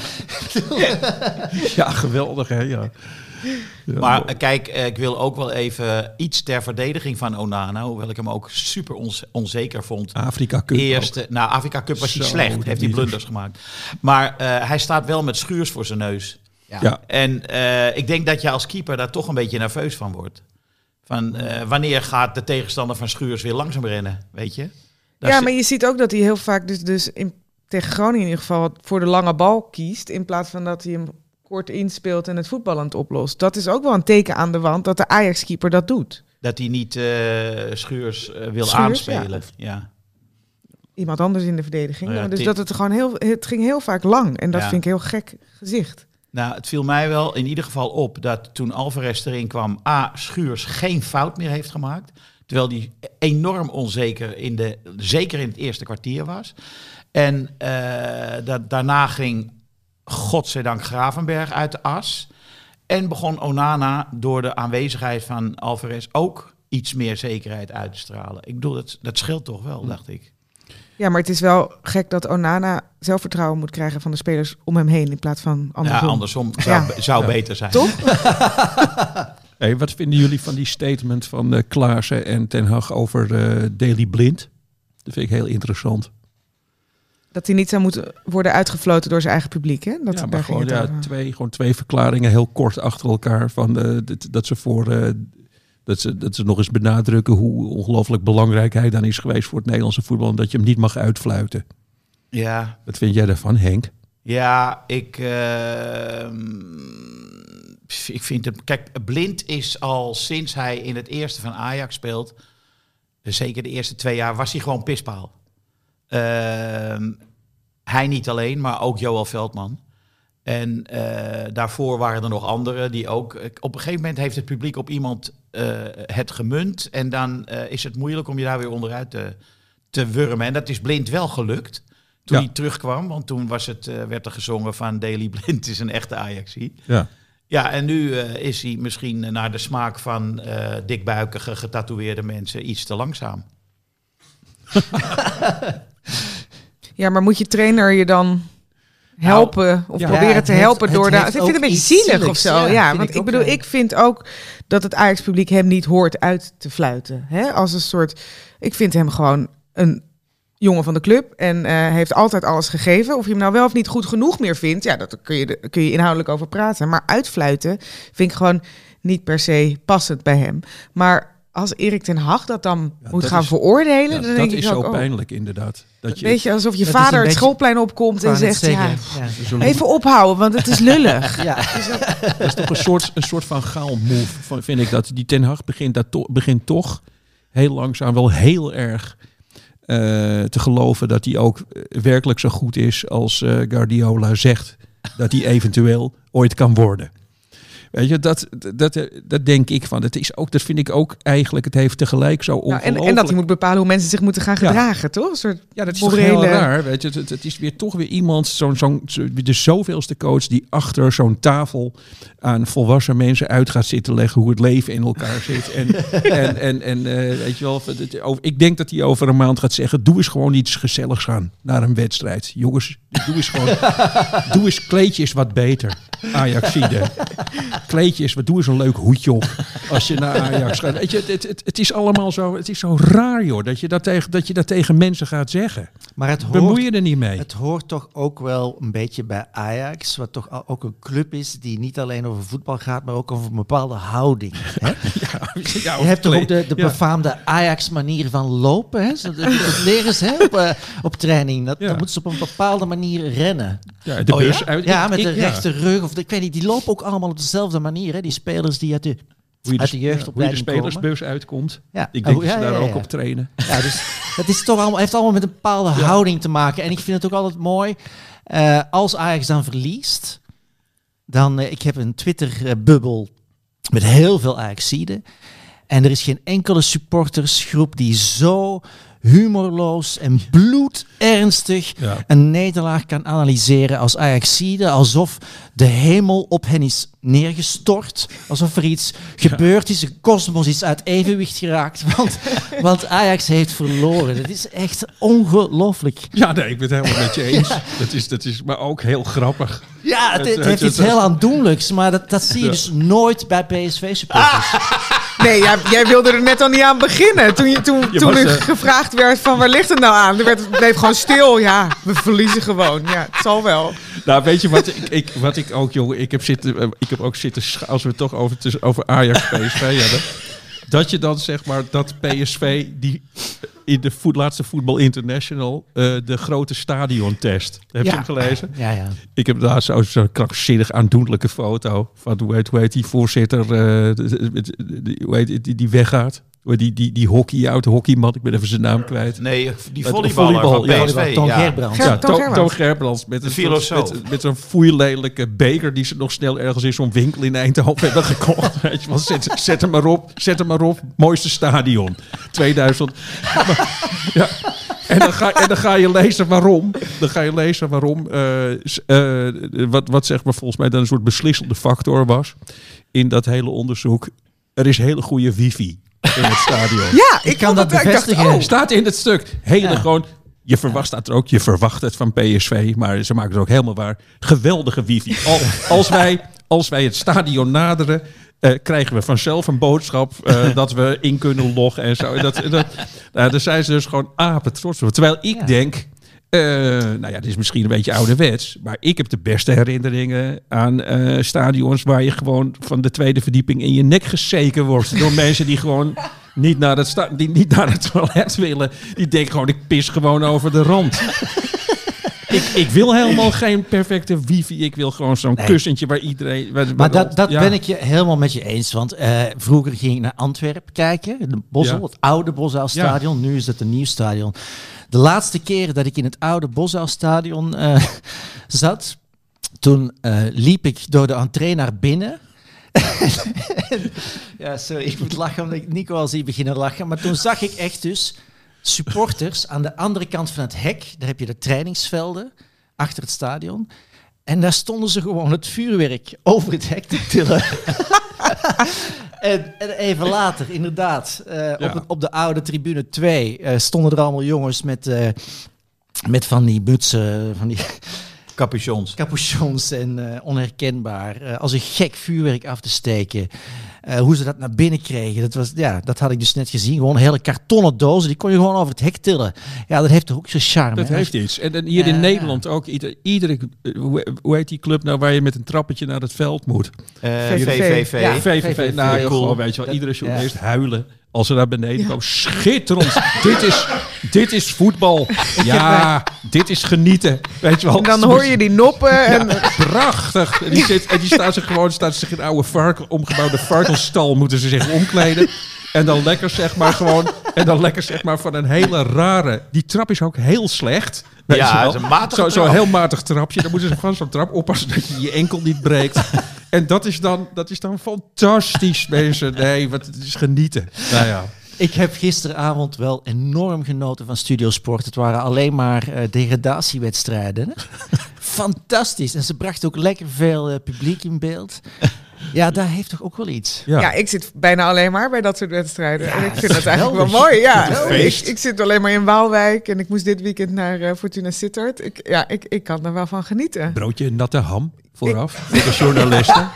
Ja, geweldig hè. Ja. Ja, Maar eh, kijk, eh, ik wil ook wel even iets ter verdediging van Onana. Hoewel ik hem ook super onzeker vond. Afrika Cup. ook. Eerste, nou, Afrika Cup was hij Zo, slecht. dat Heeft hij blunders gemaakt. Maar eh, hij staat wel met schuurs voor zijn neus. Ja. En eh, ik denk dat je als keeper daar toch een beetje nerveus van wordt. Van eh, wanneer gaat de tegenstander van Schuurs weer langzaam rennen, weet je? Daar ja, maar je ziet ook dat hij heel vaak dus, dus in, tegen Groningen in ieder geval voor de lange bal kiest. In plaats van dat hij hem kort inspeelt en het voetballend oplost. Dat is ook wel een teken aan de wand dat de Ajax-keeper dat doet. Dat hij niet eh, Schuurs eh, wil Schuurs, aanspelen. Ja. Iemand anders in de verdediging. Oh ja, dus dat het gewoon heel, het ging heel vaak lang. En dat Ja. vind ik heel gek gezicht. Nou, het viel mij wel in ieder geval op dat toen Alvarez erin kwam, A, Schuurs geen fout meer heeft gemaakt. Terwijl die enorm onzeker, in de, zeker in het eerste kwartier was. En eh, dat, daarna ging, godzijdank, Gravenberg uit de as. En begon Onana door de aanwezigheid van Alvarez ook iets meer zekerheid uit te stralen. Ik bedoel, dat, dat scheelt toch wel, dacht ik. Ja, maar het is wel gek dat Onana zelfvertrouwen moet krijgen van de spelers om hem heen in plaats van andersom. Ja, andersom zou, Ja. zou Ja. beter zijn. Toch? Hey, wat vinden jullie van die statement van eh Klaassen en Ten Hag over eh Daily Blind? Dat vind ik heel interessant. Dat hij niet zou moeten worden uitgefloten door zijn eigen publiek. Hè? Dat, ja, maar gewoon, ja, over. twee, gewoon twee verklaringen heel kort achter elkaar. Van, eh, dat, dat ze voor eh, dat, ze, dat ze nog eens benadrukken hoe ongelooflijk belangrijk hij dan is geweest voor het Nederlandse voetbal. En dat je hem niet mag uitfluiten. Ja, Wat vind jij daarvan, Henk? Ja, ik, ehm, ik vind het. Kijk, Blind is al sinds hij in het eerste van Ajax speelt. Zeker de eerste twee jaar was hij gewoon pispaal. Ehm, hij niet alleen, maar ook Joel Veldman. En eh, daarvoor waren er nog anderen die ook. Op een gegeven moment heeft het publiek op iemand eh, het gemunt. En dan eh, is het moeilijk om je daar weer onderuit te, te wurmen. En dat is blind wel gelukt. Toen Ja. hij terugkwam, want toen was het, eh, werd er gezongen van Daily Blind is een echte Ajaxie. Ja. Ja, en nu eh, is hij misschien naar de smaak van eh dikbuikige, getatoeëerde mensen iets te langzaam. Ja, maar moet je trainer je dan helpen of ja, proberen te helpen door daar. Ik vind het een beetje zielig of zo. ja, want ik bedoel, ik vind ook dat het Ajax-publiek hem niet hoort uit te fluiten. Hè? Als een soort. Ik vind hem gewoon een jongen van de club en eh, heeft altijd alles gegeven. Of je hem nou wel of niet goed genoeg meer vindt, ja, dat kun je, kun je inhoudelijk over praten. Maar uitfluiten vind ik gewoon niet per se passend bij hem. Maar als Erik ten Hag dat dan Ja, moet dat gaan is- veroordelen, Ja, dan dat denk is ik zo ook, oh, pijnlijk inderdaad. Dat je, Weet je, alsof je Dat vader het schoolplein opkomt en zegt, ja, even ophouden, want het is lullig. Ja. Dat is toch een soort, een soort van gaal move, van- vind ik dat. Die Ten Hag begint, dat to- begint toch heel langzaam wel heel erg eh, te geloven dat hij ook eh, werkelijk zo goed is als eh, Guardiola zegt dat hij eventueel ooit kan worden. Weet je, dat, dat, dat denk ik van. Dat, is ook, dat vind ik ook eigenlijk, het heeft tegelijk zo Nou, ongelooflijk... en, en dat hij moet bepalen hoe mensen zich moeten gaan Ja. gedragen, toch? Een soort Ja, dat is toch heel morele- raar. Weet je, het, het is weer toch weer iemand, zo'n zo'n zo- de zoveelste coach die achter zo'n tafel aan volwassen mensen uit gaat zitten leggen hoe het leven in elkaar zit. En, en, en, en eh, weet je wel, ik denk dat hij over een maand gaat zeggen: doe eens gewoon iets gezelligs gaan naar een wedstrijd. Jongens, doe eens gewoon, doe eens kleedjes wat beter. Ajaxide. Kleedjes, wat doe eens een leuk hoedje op als je naar Ajax gaat. Weet je, het, het, het is allemaal zo, het is zo raar joh, dat je dat tegen, dat je dat tegen mensen gaat zeggen. Maar het hoort, Bemoei je er niet mee. het hoort toch ook wel een beetje bij Ajax, wat toch ook een club is die niet alleen over voetbal gaat, maar ook over een bepaalde houding. Hè? Ja, Je hebt toch ook de, de Ja. befaamde Ajax-manier van lopen. Hè? Dat, dat leren ze hè, op, eh, op training. Dat. Dan moeten ze op een bepaalde manier rennen. Ja, de Oh, bus ja? met de rechte rug. Of de, ik weet niet, die lopen ook allemaal op dezelfde manier. Hè? Die spelers die uit de... Hoe je uit de ja, hoe je de jeugdopleiding spelersbus uitkomt. Ja, Ik denk Oh, dat ze daar ook op trainen. Ja, dus dat is toch allemaal, heeft allemaal met een bepaalde houding te maken. En ik vind het ook altijd mooi. eh, als Ajax dan verliest, dan, eh, ik heb een Twitter-bubbel met heel veel Ajaxiden. En er is geen enkele supportersgroep die zo humorloos en bloedernstig Ja. een nederlaag kan analyseren als Ajaxide. Alsof de hemel op hen is neergestort. Alsof er iets gebeurd is, een kosmos is uit evenwicht geraakt. Want, want Ajax heeft verloren. Dat is echt ongelooflijk. Ja, nee, ik ben het helemaal met je eens. Dat, is, dat is maar ook heel grappig. Ja, het, Het- het het- heeft iets heel aandoenlijks. Maar dat, dat zie je dus nooit bij PSV-supporters. Nee, jij, jij wilde er net al niet aan beginnen. Toen, je, toen, Je toen was, er eh, gevraagd werd van waar ligt het nou aan? Er werd, het bleef gewoon stil. Ja, we verliezen gewoon. Ja, het zal wel. Nou, weet je wat ik, ik, wat ik ook, jongen, ik heb, zitten, eh, ik heb ook zitten, als we het toch over, over Ajax PSV hebben. Dat je dan zeg maar dat PSV die in de voet, laatste Voetbal International eh, de grote stadiontest. Heb je hem gelezen? Ja, ja. Ik heb daar zo'n zo krankzinnig aandoenlijke foto van hoe heet, hoe heet die voorzitter, eh, hoe heet die, die weggaat. Heet Die, die, die hockey, oude hockeyman, ik ben even zijn naam kwijt. Nee, die volleyballer volleybal, ja. van PSV. Toon ja. Gerbrands. Ja, Toon Gerbrands. Toon Gerbrands met een, met, met zo'n foeilelijke beker die ze nog snel ergens in zo'n winkel in Eindhoven hebben gekocht. Weet je zet, zet hem maar op, zet hem maar op. Mooiste stadion. 2000. Maar, ja. En dan, ga, en dan ga je lezen waarom. Dan ga je lezen waarom. eh, eh, wat, wat zeg maar volgens mij dan een soort beslissende factor was in dat hele onderzoek. Er is hele goede wifi in het stadion. Ja, ik kan vond dat het- ik dacht, bevestigen. oh, Staat in het stuk. Hele Ja. gewoon. Je verwacht staat er ook, je verwacht het van PSV, maar ze maken het ook helemaal waar. Geweldige wifi. Al, als, wij, als wij het stadion naderen, eh, krijgen we vanzelf een boodschap eh, dat we in kunnen loggen en zo. En Dat, dat, nou, daar zijn ze dus gewoon apen trots op. Terwijl ik Ja. denk, eh, nou ja, dit is misschien een beetje ouderwets, maar ik heb de beste herinneringen aan eh, stadions waar je gewoon van de tweede verdieping in je nek gezeken wordt door mensen die gewoon niet naar het, die niet naar het toilet willen. Die denken gewoon, ik pis gewoon over de rand. Ik, ik wil helemaal geen perfecte wifi. Ik wil gewoon zo'n Nee. kussentje waar iedereen... waar- Maar dat, dat ja. ben ik je helemaal met je eens. Want eh, vroeger ging ik naar Antwerpen kijken. De Ja. het oude Bosuilstadion. Nu is het een nieuw stadion. De laatste keer dat ik in het oude Bosuilstadion eh zat... Toen eh, liep ik door de entree naar binnen... ja, sorry, ik moet lachen omdat ik Nico al zie beginnen lachen. Maar toen zag ik echt dus supporters aan de andere kant van het hek. Daar heb je de trainingsvelden achter het stadion. En daar stonden ze gewoon het vuurwerk over het hek te tillen. en, en even later, inderdaad, eh, Ja. op, op de oude tribune 2 eh, stonden er allemaal jongens met, eh, met van die mutsen, van die Capuchons. capuchons en onherkenbaar. als een gek vuurwerk af te steken. Eh, hoe ze dat naar binnen kregen, dat, was, ja, dat had ik dus net gezien. Gewoon hele kartonnen dozen, die kon je gewoon over het hek tillen. Ja, dat heeft toch ook zijn charme. Dat hè? heeft iets. En, en hier in Ja. Nederland ook. Ieder, iedere, eh, hoe, hoe heet die club nou waar je met een trappetje naar het veld moet? Eh, VVV. VVV. Ja. VVV. Nou, Cool. gewoon, weet je wel. Dat- Iedere journalist ja. huilen als ze naar beneden komen. Schitterend. dit, is, dit is voetbal. Ja, dit is genieten. Weet je wel. En dan hoor je die noppen. En, Ja, prachtig. En die, zit, en die staan zich gewoon staan zich in een oude varken, omgebouwde varkensstal moeten ze zich omkleden. En dan lekker zeg maar gewoon... En dan lekker zeg maar van een hele rare... Die trap is ook heel slecht. Weet Ja, je wel. het is een matige Zo- Zo'n trap. heel matig trapje. Dan moeten ze van zo'n trap oppassen dat je je enkel niet breekt. En dat is dan, dat is dan fantastisch, mensen. Nee, wat, het is genieten. Nou ja. Ik heb gisteravond wel enorm genoten van Studio Sport. Het waren alleen maar eh, degradatiewedstrijden. Fantastisch. En ze brachten ook lekker veel eh, publiek in beeld. Ja, daar heeft toch ook wel iets. Ja. Ja. ik zit bijna alleen maar bij dat soort wedstrijden. en ik vind dat eigenlijk wel mooi. Ja, ik zit alleen maar in Waalwijk en ik moest dit weekend naar eh, Fortuna Sittard. Ik, ja, ik, ik kan er wel van genieten. Broodje natte ham vooraf. Voor de journalisten.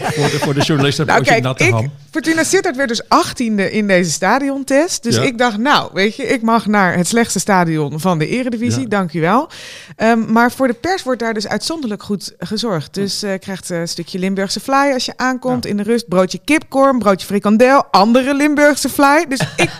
voor, de, voor de journalisten Nou kijk, natte ik, ham. Fortuna Sittard werd dus 18e in deze stadiontest. Dus Ja. ik dacht, nou, weet je, ik mag naar het slechtste stadion van de eredivisie. Ja. Dank u wel. Ehm, maar voor de pers wordt daar dus uitzonderlijk goed gezorgd. Dus eh krijgt eh, een stukje Limburgse fly als je aankomt in de rust. Broodje kipkorn, broodje frikandel, andere Limburgse fly. Dus ik,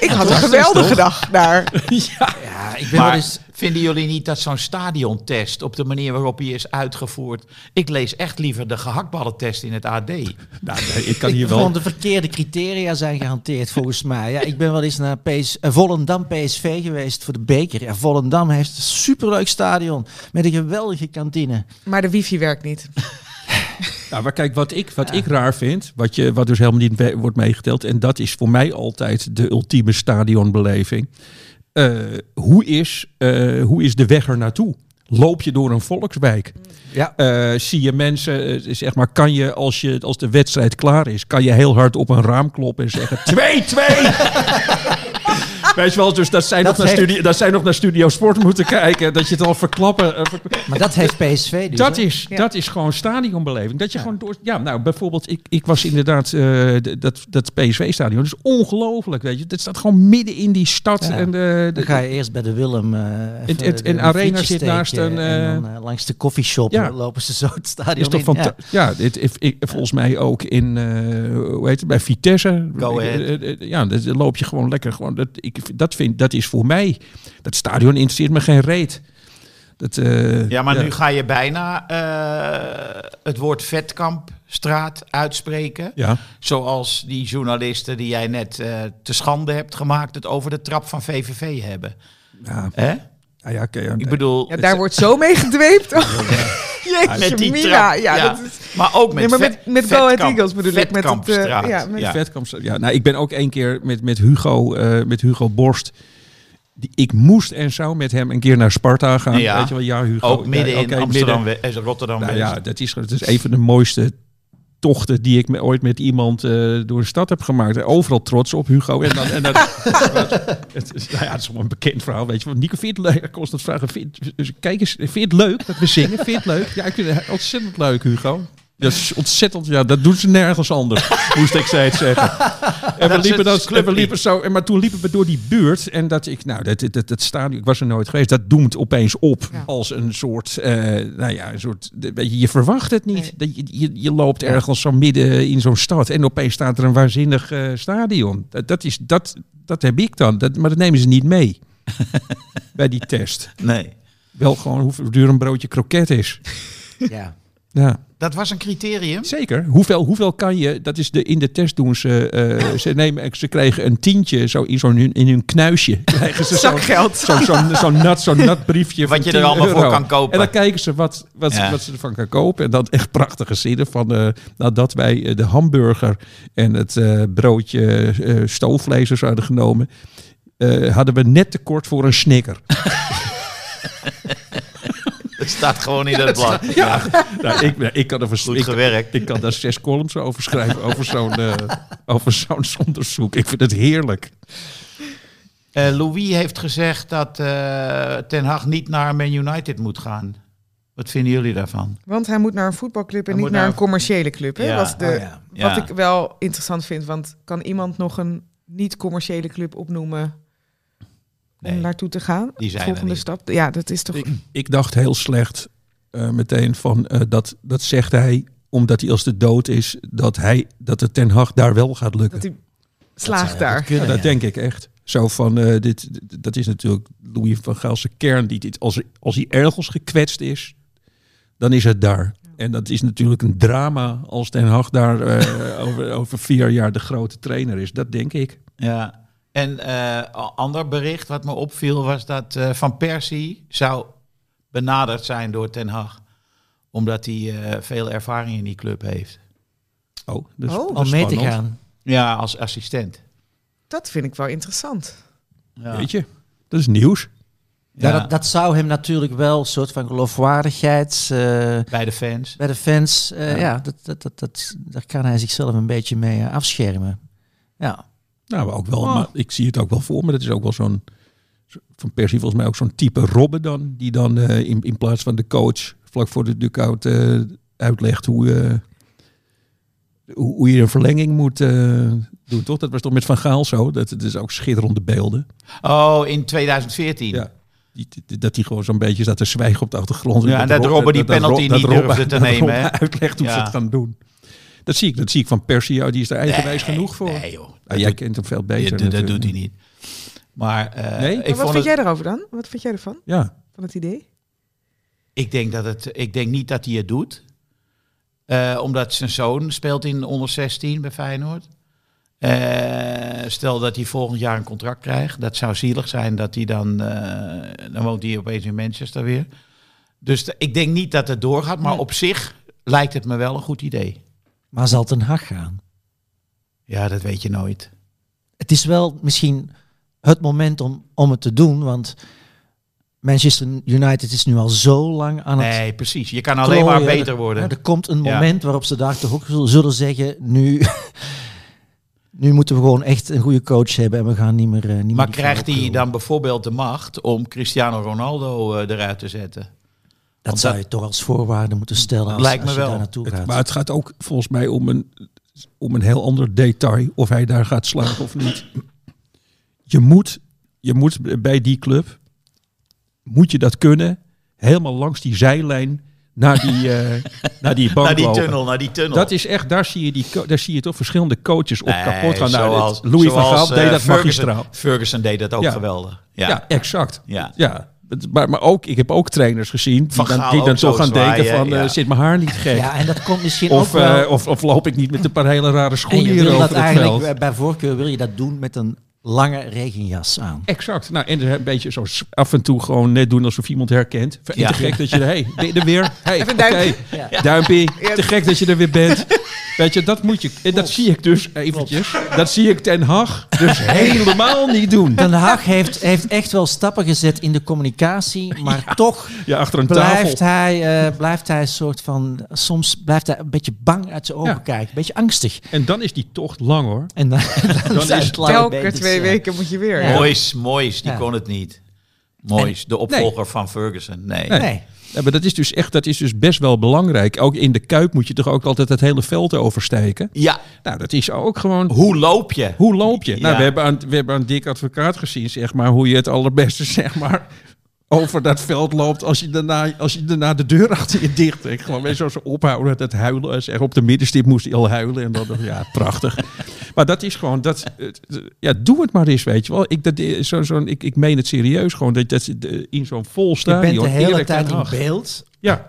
ik had een geweldige dag daar. ja. Ja, ik ben wel Maar eens... vinden jullie niet dat zo'n stadiontest op de manier waarop hij is uitgevoerd... Ik lees echt liever de gehaktballentest in het AD. Nou, ik kan hier wel... de verkeerde criteria zijn gehanteerd volgens mij. Ja, ik ben wel eens naar PS, eh, Volendam PSV geweest voor de beker. Ja, Volendam heeft een superleuk stadion met een geweldige kantine. Maar de wifi werkt niet. Nou, maar kijk, wat ik, wat ik raar vind, wat, je, wat dus helemaal niet wordt meegeteld, en dat is voor mij altijd de ultieme stadionbeleving. Eh, hoe, is, eh, hoe is de weg er naartoe? Loop je door een volkswijk? Ja. Eh, zie je mensen, zeg maar, kan je als, je als de wedstrijd klaar is, kan je heel hard op een raam kloppen en zeggen 2-2! Weet je wel, dus dat zij, Dat nog naar heeft- studio, dat zij nog naar Studio Sport moeten kijken, dat je het al verklappen. eh, Maar dat heeft PSV dus. dat hè? is, Ja. dat is gewoon stadionbeleving. Dat je gewoon door. Ja, nou, bijvoorbeeld, ik, ik was inderdaad. eh, dat, dat PSV-stadion. Dat is ongelooflijk. Weet je, dat staat gewoon midden in die stad. Ja. En de, Dan ga je eerst bij de Willem. eh en een Arena zit naast een, En eh, dan, eh, langs de koffieshop ja. lopen ze zo het stadion is toch in. fanta- ja, dit, ik, ik- volgens mij ook in. eh, hoe heet het? Bij Vitesse. Go Eh, ahead. eh, eh, Ja, dat dan loop je gewoon lekker. Gewoon, dat, ik, dat, vind, dat is voor mij. Dat stadion interesseert me geen reet. Dat, eh, Ja, maar nu ga je bijna eh, het woord Vetkampstraat uitspreken. Ja, Zoals die journalisten die jij net eh, te schande hebt gemaakt... het over de trap van VVV hebben. ja, Hè? ja, ja, oké, ja, Ik bedoel, Ja, daar wordt zo mee gedweept. Jeetje, met die Mira. Ja, Ja, dat is... maar ook met, nee, maar met, vet- met Go Eagles bedoel ik. Met het, Vetkampstraat. ja, met Ja. Ja, nou, ik ben ook één keer met, met, Hugo, eh, met Hugo Borst. Die, ik moest en zou met hem een keer naar Sparta gaan. Ja. Weet je wel, ja, Hugo. Ook midden ja, in oké, Amsterdam, midden. we- eh, Rotterdam. Nou ja, dat is, dat is een van de mooiste tochten die ik me, ooit met iemand eh, door de stad heb gemaakt. Overal trots op Hugo. En dan, en dan, het, is, nou ja, het is wel een bekend verhaal. Weet je. Nico, vind je het leuk? Ik constant vragen. Vind, dus kijk eens, vind je het leuk dat we zingen? Vind je het leuk? Ja, ik vind het ontzettend leuk, Hugo. Dat is ontzettend, ja, dat doen ze nergens anders, moest ik steeds zeggen. En we Dat liepen, het dan, en we clubje. liepen zo, en maar toen liepen we door die buurt en dat ik, nou, dat, dat, dat stadion, ik was er nooit geweest, dat doemt opeens op Ja. als een soort, eh, nou ja, een soort, weet je, je verwacht het niet. Nee. Dat je, je, je loopt ergens zo midden in zo'n stad en opeens staat er een waanzinnig eh, stadion. Dat, dat, is, dat, dat heb ik dan, dat, maar dat nemen ze niet mee bij die test. Nee. Wel gewoon hoeveel duur een broodje kroket is. Ja. Ja. Dat was een criterium. Zeker. Hoeveel, hoeveel kan je, dat is de, in de test doen ze, eh, ze, nemen, ze kregen een tientje zo in, zo'n, in hun knuisje. Krijgen ze zo'n zakgeld. zo, zo'n zo'n nat, zo'n nat briefje Wat je er 10 allemaal voor kan kopen. En dan kijken ze wat, wat, Ja. wat ze ervan kan kopen. En dan echt prachtige zinnen van nadat wij eh, de hamburger en het broodje stoofvlees hadden genomen, hadden we net tekort voor een snicker. Het staat gewoon in het blad. Ja, nou, ik, ik kan er vers- Goed ik- gewerkt. Ik kan daar zes columns over schrijven, over zo'n eh, over zo'n onderzoek. Ik vind het heerlijk. Eh, Louis heeft gezegd dat eh, Ten Hag niet naar Man United moet gaan. Wat vinden jullie daarvan? Want hij moet naar een voetbalclub en Hij niet naar naar een commerciële club. Hè? Ja. Was de, Oh ja. Ja. Wat ik wel interessant vind. Want kan iemand nog een niet-commerciële club opnoemen Nee. om naartoe te gaan? Die zijn Volgende stap. Ja, dat is toch... Ik, ik dacht heel slecht eh, meteen van eh, dat, dat zegt hij omdat hij als de dood is, dat, hij, dat het Ten Hag daar wel gaat lukken. Dat hij slaagt daar. goed kunnen, Ja, dat ja. denk ik echt. Zo van, eh, dit, dat is natuurlijk Louis van Gaalse kern. Die dit, als, als hij ergens gekwetst is, dan is het daar. En dat is natuurlijk een drama als Ten Hag daar eh, over, over vier jaar de grote trainer is. Dat denk ik. Ja. En eh ander bericht wat me opviel was dat eh, Van Persie zou benaderd zijn door Ten Hag. Omdat hij eh, veel ervaring in die club heeft. Oh, dus Oh. Om mee te gaan. Ja, als assistent. Dat vind ik wel interessant. Ja. Weet je, dat is nieuws. Ja. Ja, dat, dat zou hem natuurlijk wel een soort van geloofwaardigheid eh, bij de fans. bij de fans. eh, Ja. ja, dat, dat, dat, dat, daar kan hij zichzelf een beetje mee afschermen. Ja. Nou, ook wel, Oh. maar ik zie het ook wel voor me. Dat is ook wel zo'n, zo- van Persie volgens mij ook zo'n type Robben dan. Die dan eh, in, in plaats van de coach vlak voor de dugout eh uitlegt hoe, eh, hoe, hoe je een verlenging moet doen. Toch? Dat was toch met Van Gaal zo? Dat, dat is ook schitterende beelden. Oh, in 2014. Ja. Die, die- dat hij gewoon zo'n beetje staat te zwijgen op de achtergrond. Ja, en dat Robben die penalty niet durfde te nemen, uitlegt hoe ze het gaan doen. Dat zie ik, dat zie ik van Persie. Die is er eigenwijs Nee, genoeg voor. Nee, joh. Nou, jij kent hem veel beter. dat, dat doet hij niet. Maar eh, Nee? ik, Maar wat vind het, jij erover dan? Wat vind jij ervan? Ja, Van het idee? ik, denk dat het, ik denk niet dat hij het doet. Eh, omdat zijn zoon speelt in onder 16 bij Feyenoord. Eh, stel dat hij volgend jaar een contract krijgt. Dat zou zielig zijn dat hij dan... eh, dan woont hij opeens in Manchester weer. Dus ik denk niet dat het doorgaat. Maar op zich lijkt het me wel een goed idee. Maar zal Ten Hag gaan? Ja, dat weet je nooit. Het is wel misschien het moment om, om het te doen, want Manchester United is nu al zo lang aan het Nee, precies. Je kan alleen maar beter Er- worden. Er komt een Ja. moment waarop ze daar toch ook zullen- zeggen, nu, nu moeten we gewoon echt een goede coach hebben en we gaan niet meer... eh, niet Maar meer krijgt hij dan bijvoorbeeld de macht om Cristiano Ronaldo eh, eruit te zetten? Dat zou je toch als voorwaarde moeten stellen als, Lijkt me als je wel. daar naartoe Het- gaat. maar het gaat ook volgens mij om een, om een heel ander detail. Of hij daar gaat slagen of niet. Je moet, je moet bij die club, moet je dat kunnen, helemaal langs die zijlijn naar die, eh, naar die bank Naar die lopen. tunnel, naar die tunnel. Dat is echt, daar zie je, die, daar zie je toch verschillende coaches op Nee, kapot gaan. Nou, zoals- Louis van Gaal deed eh, dat Ferguson- magistraal. Ferguson deed dat ook Ja. geweldig. Ja, Ja. exact. Ja. Ja, maar, maar ook, ik heb ook trainers gezien die Van dan, die dan toch zo gaan zwaaien, denken van, ja. eh, zit mijn haar niet gek? ja, en dat komt misschien Of, ook wel... eh, of, of loop ik niet met een paar hele rare en schoenen je hier wil over dat het eigenlijk, veld? bij voorkeur wil je dat doen met een lange regenjas aan. Exact. Nou, en er een beetje zo af en toe gewoon net doen alsof iemand herkent. Te Ja. gek dat je er, hey, ben je er weer? Hey, Even. Ja. Duimpie. Ja. Te gek dat je er weer bent. Weet je, dat moet je, en dat zie ik dus eventjes. Dat zie ik Ten Hag dus helemaal niet doen. Den Haag heeft, heeft echt wel stappen gezet in de communicatie, maar toch Ja, achter een blijft tafel. hij, eh, blijft hij een soort van... Soms blijft hij een beetje bang uit zijn ogen Ja. kijken, een beetje angstig. En dan is die tocht lang hoor. En dan, dan, is het twee weken moet je weer. Ja. Moyes, Moyes, die Ja. kon het niet. Moyes, de opvolger van Ferguson. Nee. Nee. Nee. Ja, maar dat is dus echt, dat is dus best wel belangrijk. Ook in de Kuip moet je toch ook altijd het hele veld oversteken. Ja, Nou, dat is ook gewoon... hoe loop je? Hoe loop je? Nou, we hebben, aan, we hebben aan Dick Advocaat gezien, zeg maar, hoe je het allerbeste, zeg maar, over dat veld loopt als je daarna, als je daarna de deur achter je dicht trekt. Gewoon weer zo ophouden, het huilen. Zeg, op de middenstip moest hij al huilen. En dan, ja, prachtig. Maar dat is gewoon, dat, ja, doe het maar eens, weet je wel. Ik, dat, zo, zo, ik, ik meen het serieus gewoon, dat, dat in zo'n vol Je stadion. bent de hele Erik tijd in beeld, Ja,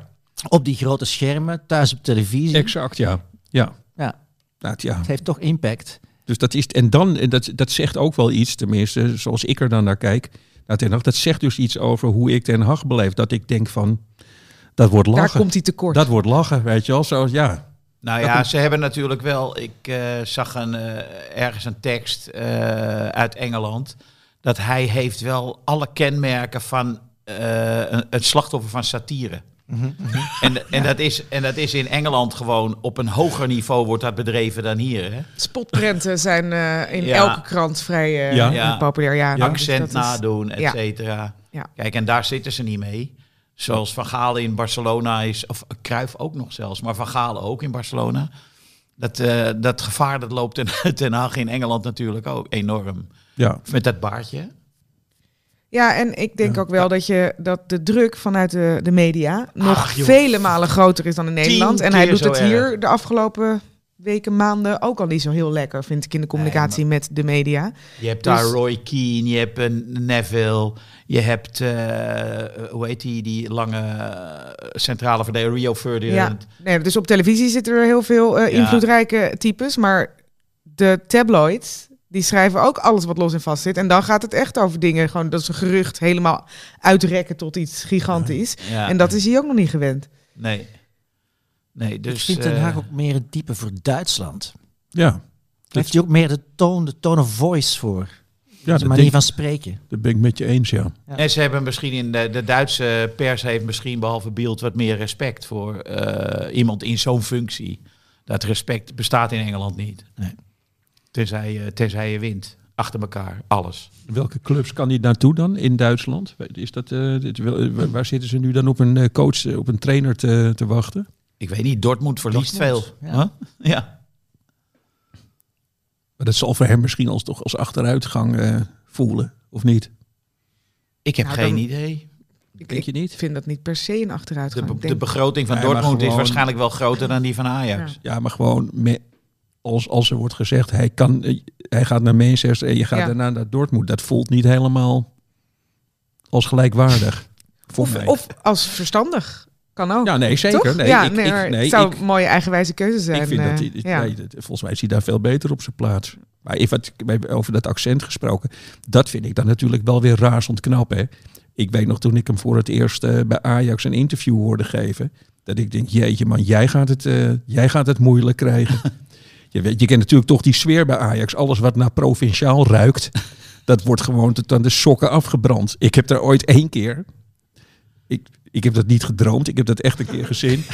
op die grote schermen, thuis op televisie. exact, ja. Ja. Ja, Nou, ja. het heeft toch impact. Dus dat is, en dan, en dat, dat zegt ook wel iets, tenminste, zoals ik er dan naar kijk, naar Ten Hag. Dat zegt dus iets over hoe ik Ten Hag beleef. Dat ik denk van, dat wordt Daar lachen. komt hij tekort. Dat wordt lachen, weet je wel. Zo, ja, Nou ja, ze hebben natuurlijk wel. Ik eh, zag een, eh, ergens een tekst eh, uit Engeland. Dat hij heeft wel alle kenmerken van eh, een, het slachtoffer van satire. En, en, dat is, en dat is in Engeland gewoon op een hoger niveau wordt dat bedreven dan hier. Hè? Spotprenten zijn eh, in Ja. elke krant vrij eh, Ja. Ja. populair. Ja, dus Accent nadoen, et cetera. Ja. Kijk, en daar zitten ze niet mee. Zoals Van Gaal in Barcelona is, of Cruijff ook nog zelfs, maar Van Gaal ook in Barcelona. Dat, eh, dat gevaar dat loopt ten, ten Haag in Engeland natuurlijk ook enorm. ja. Met dat baardje. Ja, en ik denk ook wel dat, je, dat de druk vanuit de, de media nog Ach, vele malen groter is dan in Nederland. En hij doet het erg. hier de afgelopen weken, maanden ook al niet zo heel lekker, vind ik, in de communicatie met de media. Je hebt daar Dus- Roy Keane, je hebt een Neville, je hebt, eh, hoe heet die, die lange eh, centrale verdediger, Rio Ja, Ferdinand. nee, dus op televisie zitten er heel veel eh, Ja. invloedrijke types, maar de tabloids, die schrijven ook alles wat los en vast zit. En dan gaat het echt over dingen, gewoon dat is een gerucht helemaal uitrekken tot iets gigantisch. Ja. En dat is hij ook nog niet gewend. Nee. Nee, dus... ik vind Den eh, Haag ook meer een type voor Duitsland. Ja, Daar heeft hij ook meer de toon, de tone of voice voor. ja de manier van spreken. dat ben ik met je eens, ja. En ze hebben misschien in de, de Duitse pers heeft misschien behalve Beeld wat meer respect voor eh, iemand in zo'n functie. Dat respect bestaat in Engeland niet. Nee. Tenzij, je- tenzij je wint. Achter elkaar. Alles. Welke clubs kan hij naartoe dan in Duitsland? Is dat, eh, dit waar- zitten ze nu dan op een eh, coach, eh, op een trainer te, te wachten? Ik weet niet, Dortmund verliest Dortmund, veel. ja. Huh? ja. Maar dat zal voor hem misschien als, toch als achteruitgang eh, voelen, of niet? Ik heb Nou, geen dan- idee. Ik, Denk je ik niet? vind dat niet per se een achteruitgang. De, Ik begroting van Nee, Dortmund is waarschijnlijk wel groter dan die van Ajax. Ja. Ja, maar gewoon me- als, als er wordt gezegd, hij, kan, hij gaat naar Manchester en je gaat Ja. daarna naar Dortmund. Dat voelt niet helemaal als gelijkwaardig. Voor of, mij. of als verstandig. Kan ook. ja, nee, zeker. Toch? Nee, ja, ik, nee, ik, nee, het zou ik- een mooie eigenwijze keuze zijn. Ik vind eh, dat hij, ja. nee, dat- volgens mij is hij daar veel beter op zijn plaats. Maar even over dat accent gesproken. Dat vind ik dan natuurlijk wel weer razend knap. Hè? Ik weet nog toen ik hem voor het eerst eh, bij Ajax een interview hoorde geven. Dat ik denk, jeetje man, jij gaat het, eh, jij gaat het moeilijk krijgen. je, weet, je kent natuurlijk toch die sfeer bij Ajax. Alles wat naar provinciaal ruikt, dat wordt gewoon tot aan de sokken afgebrand. Ik heb daar ooit één keer... Ik, ik heb dat niet gedroomd, ik heb dat echt een keer gezien.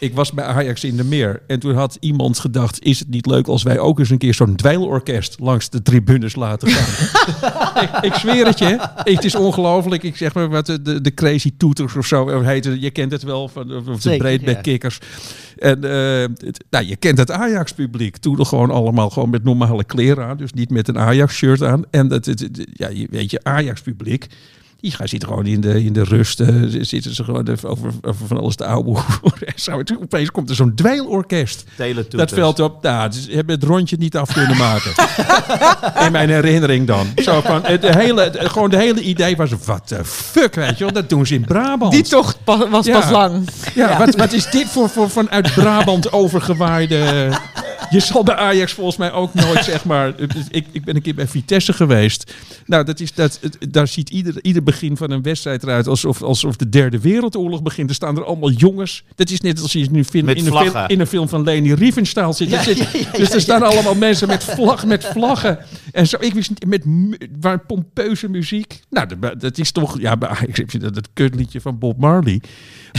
Ik was bij Ajax in de Meer. En toen had iemand gedacht: is het niet leuk als wij ook eens een keer zo'n dweilorkest langs de tribunes laten gaan? ik, ik zweer het je. Het is ongelooflijk. Ik zeg maar wat de, de, de Crazy Toeters of zo heet het. Je kent het wel van of de Zeker, Breedback ja. En eh, nou, je kent het Ajax-publiek. Toen nog gewoon allemaal gewoon met normale kleren aan. Dus niet met een Ajax-shirt aan. En dat, het, het- ja, weet je, Ajax-publiek. Die gaan zitten gewoon in de, in de rust. zitten ze gewoon over, over van alles te ouwe. Opeens komt er zo'n dweilorkest dat veld op. Nou, ze hebben het rondje niet af kunnen maken. In mijn herinnering dan. Zo van, het hele, het- gewoon de hele idee was, wat de fuck, weet je wel. Dat doen ze in Brabant. Die tocht was Ja. pas lang. Ja, Wat, wat is dit voor, voor vanuit Brabant overgewaaide... Je zal bij Ajax volgens mij ook nooit, zeg maar... Ik, ik ben een keer bij Vitesse geweest. Nou, dat is, dat, daar ziet ieder, ieder begin van een wedstrijd eruit... Alsof, alsof de derde wereldoorlog begint. Er staan er allemaal jongens. Dat is net als je nu film, Met in, een film, in een film van Leni Riefenstahl zit. Er zit- dus er staan allemaal mensen met, vlag, met vlaggen. En zo, ik wist niet, met waar pompeuze muziek. Nou, dat, dat is toch... Ja, bij Ajax heb je dat, dat kutliedje van Bob Marley.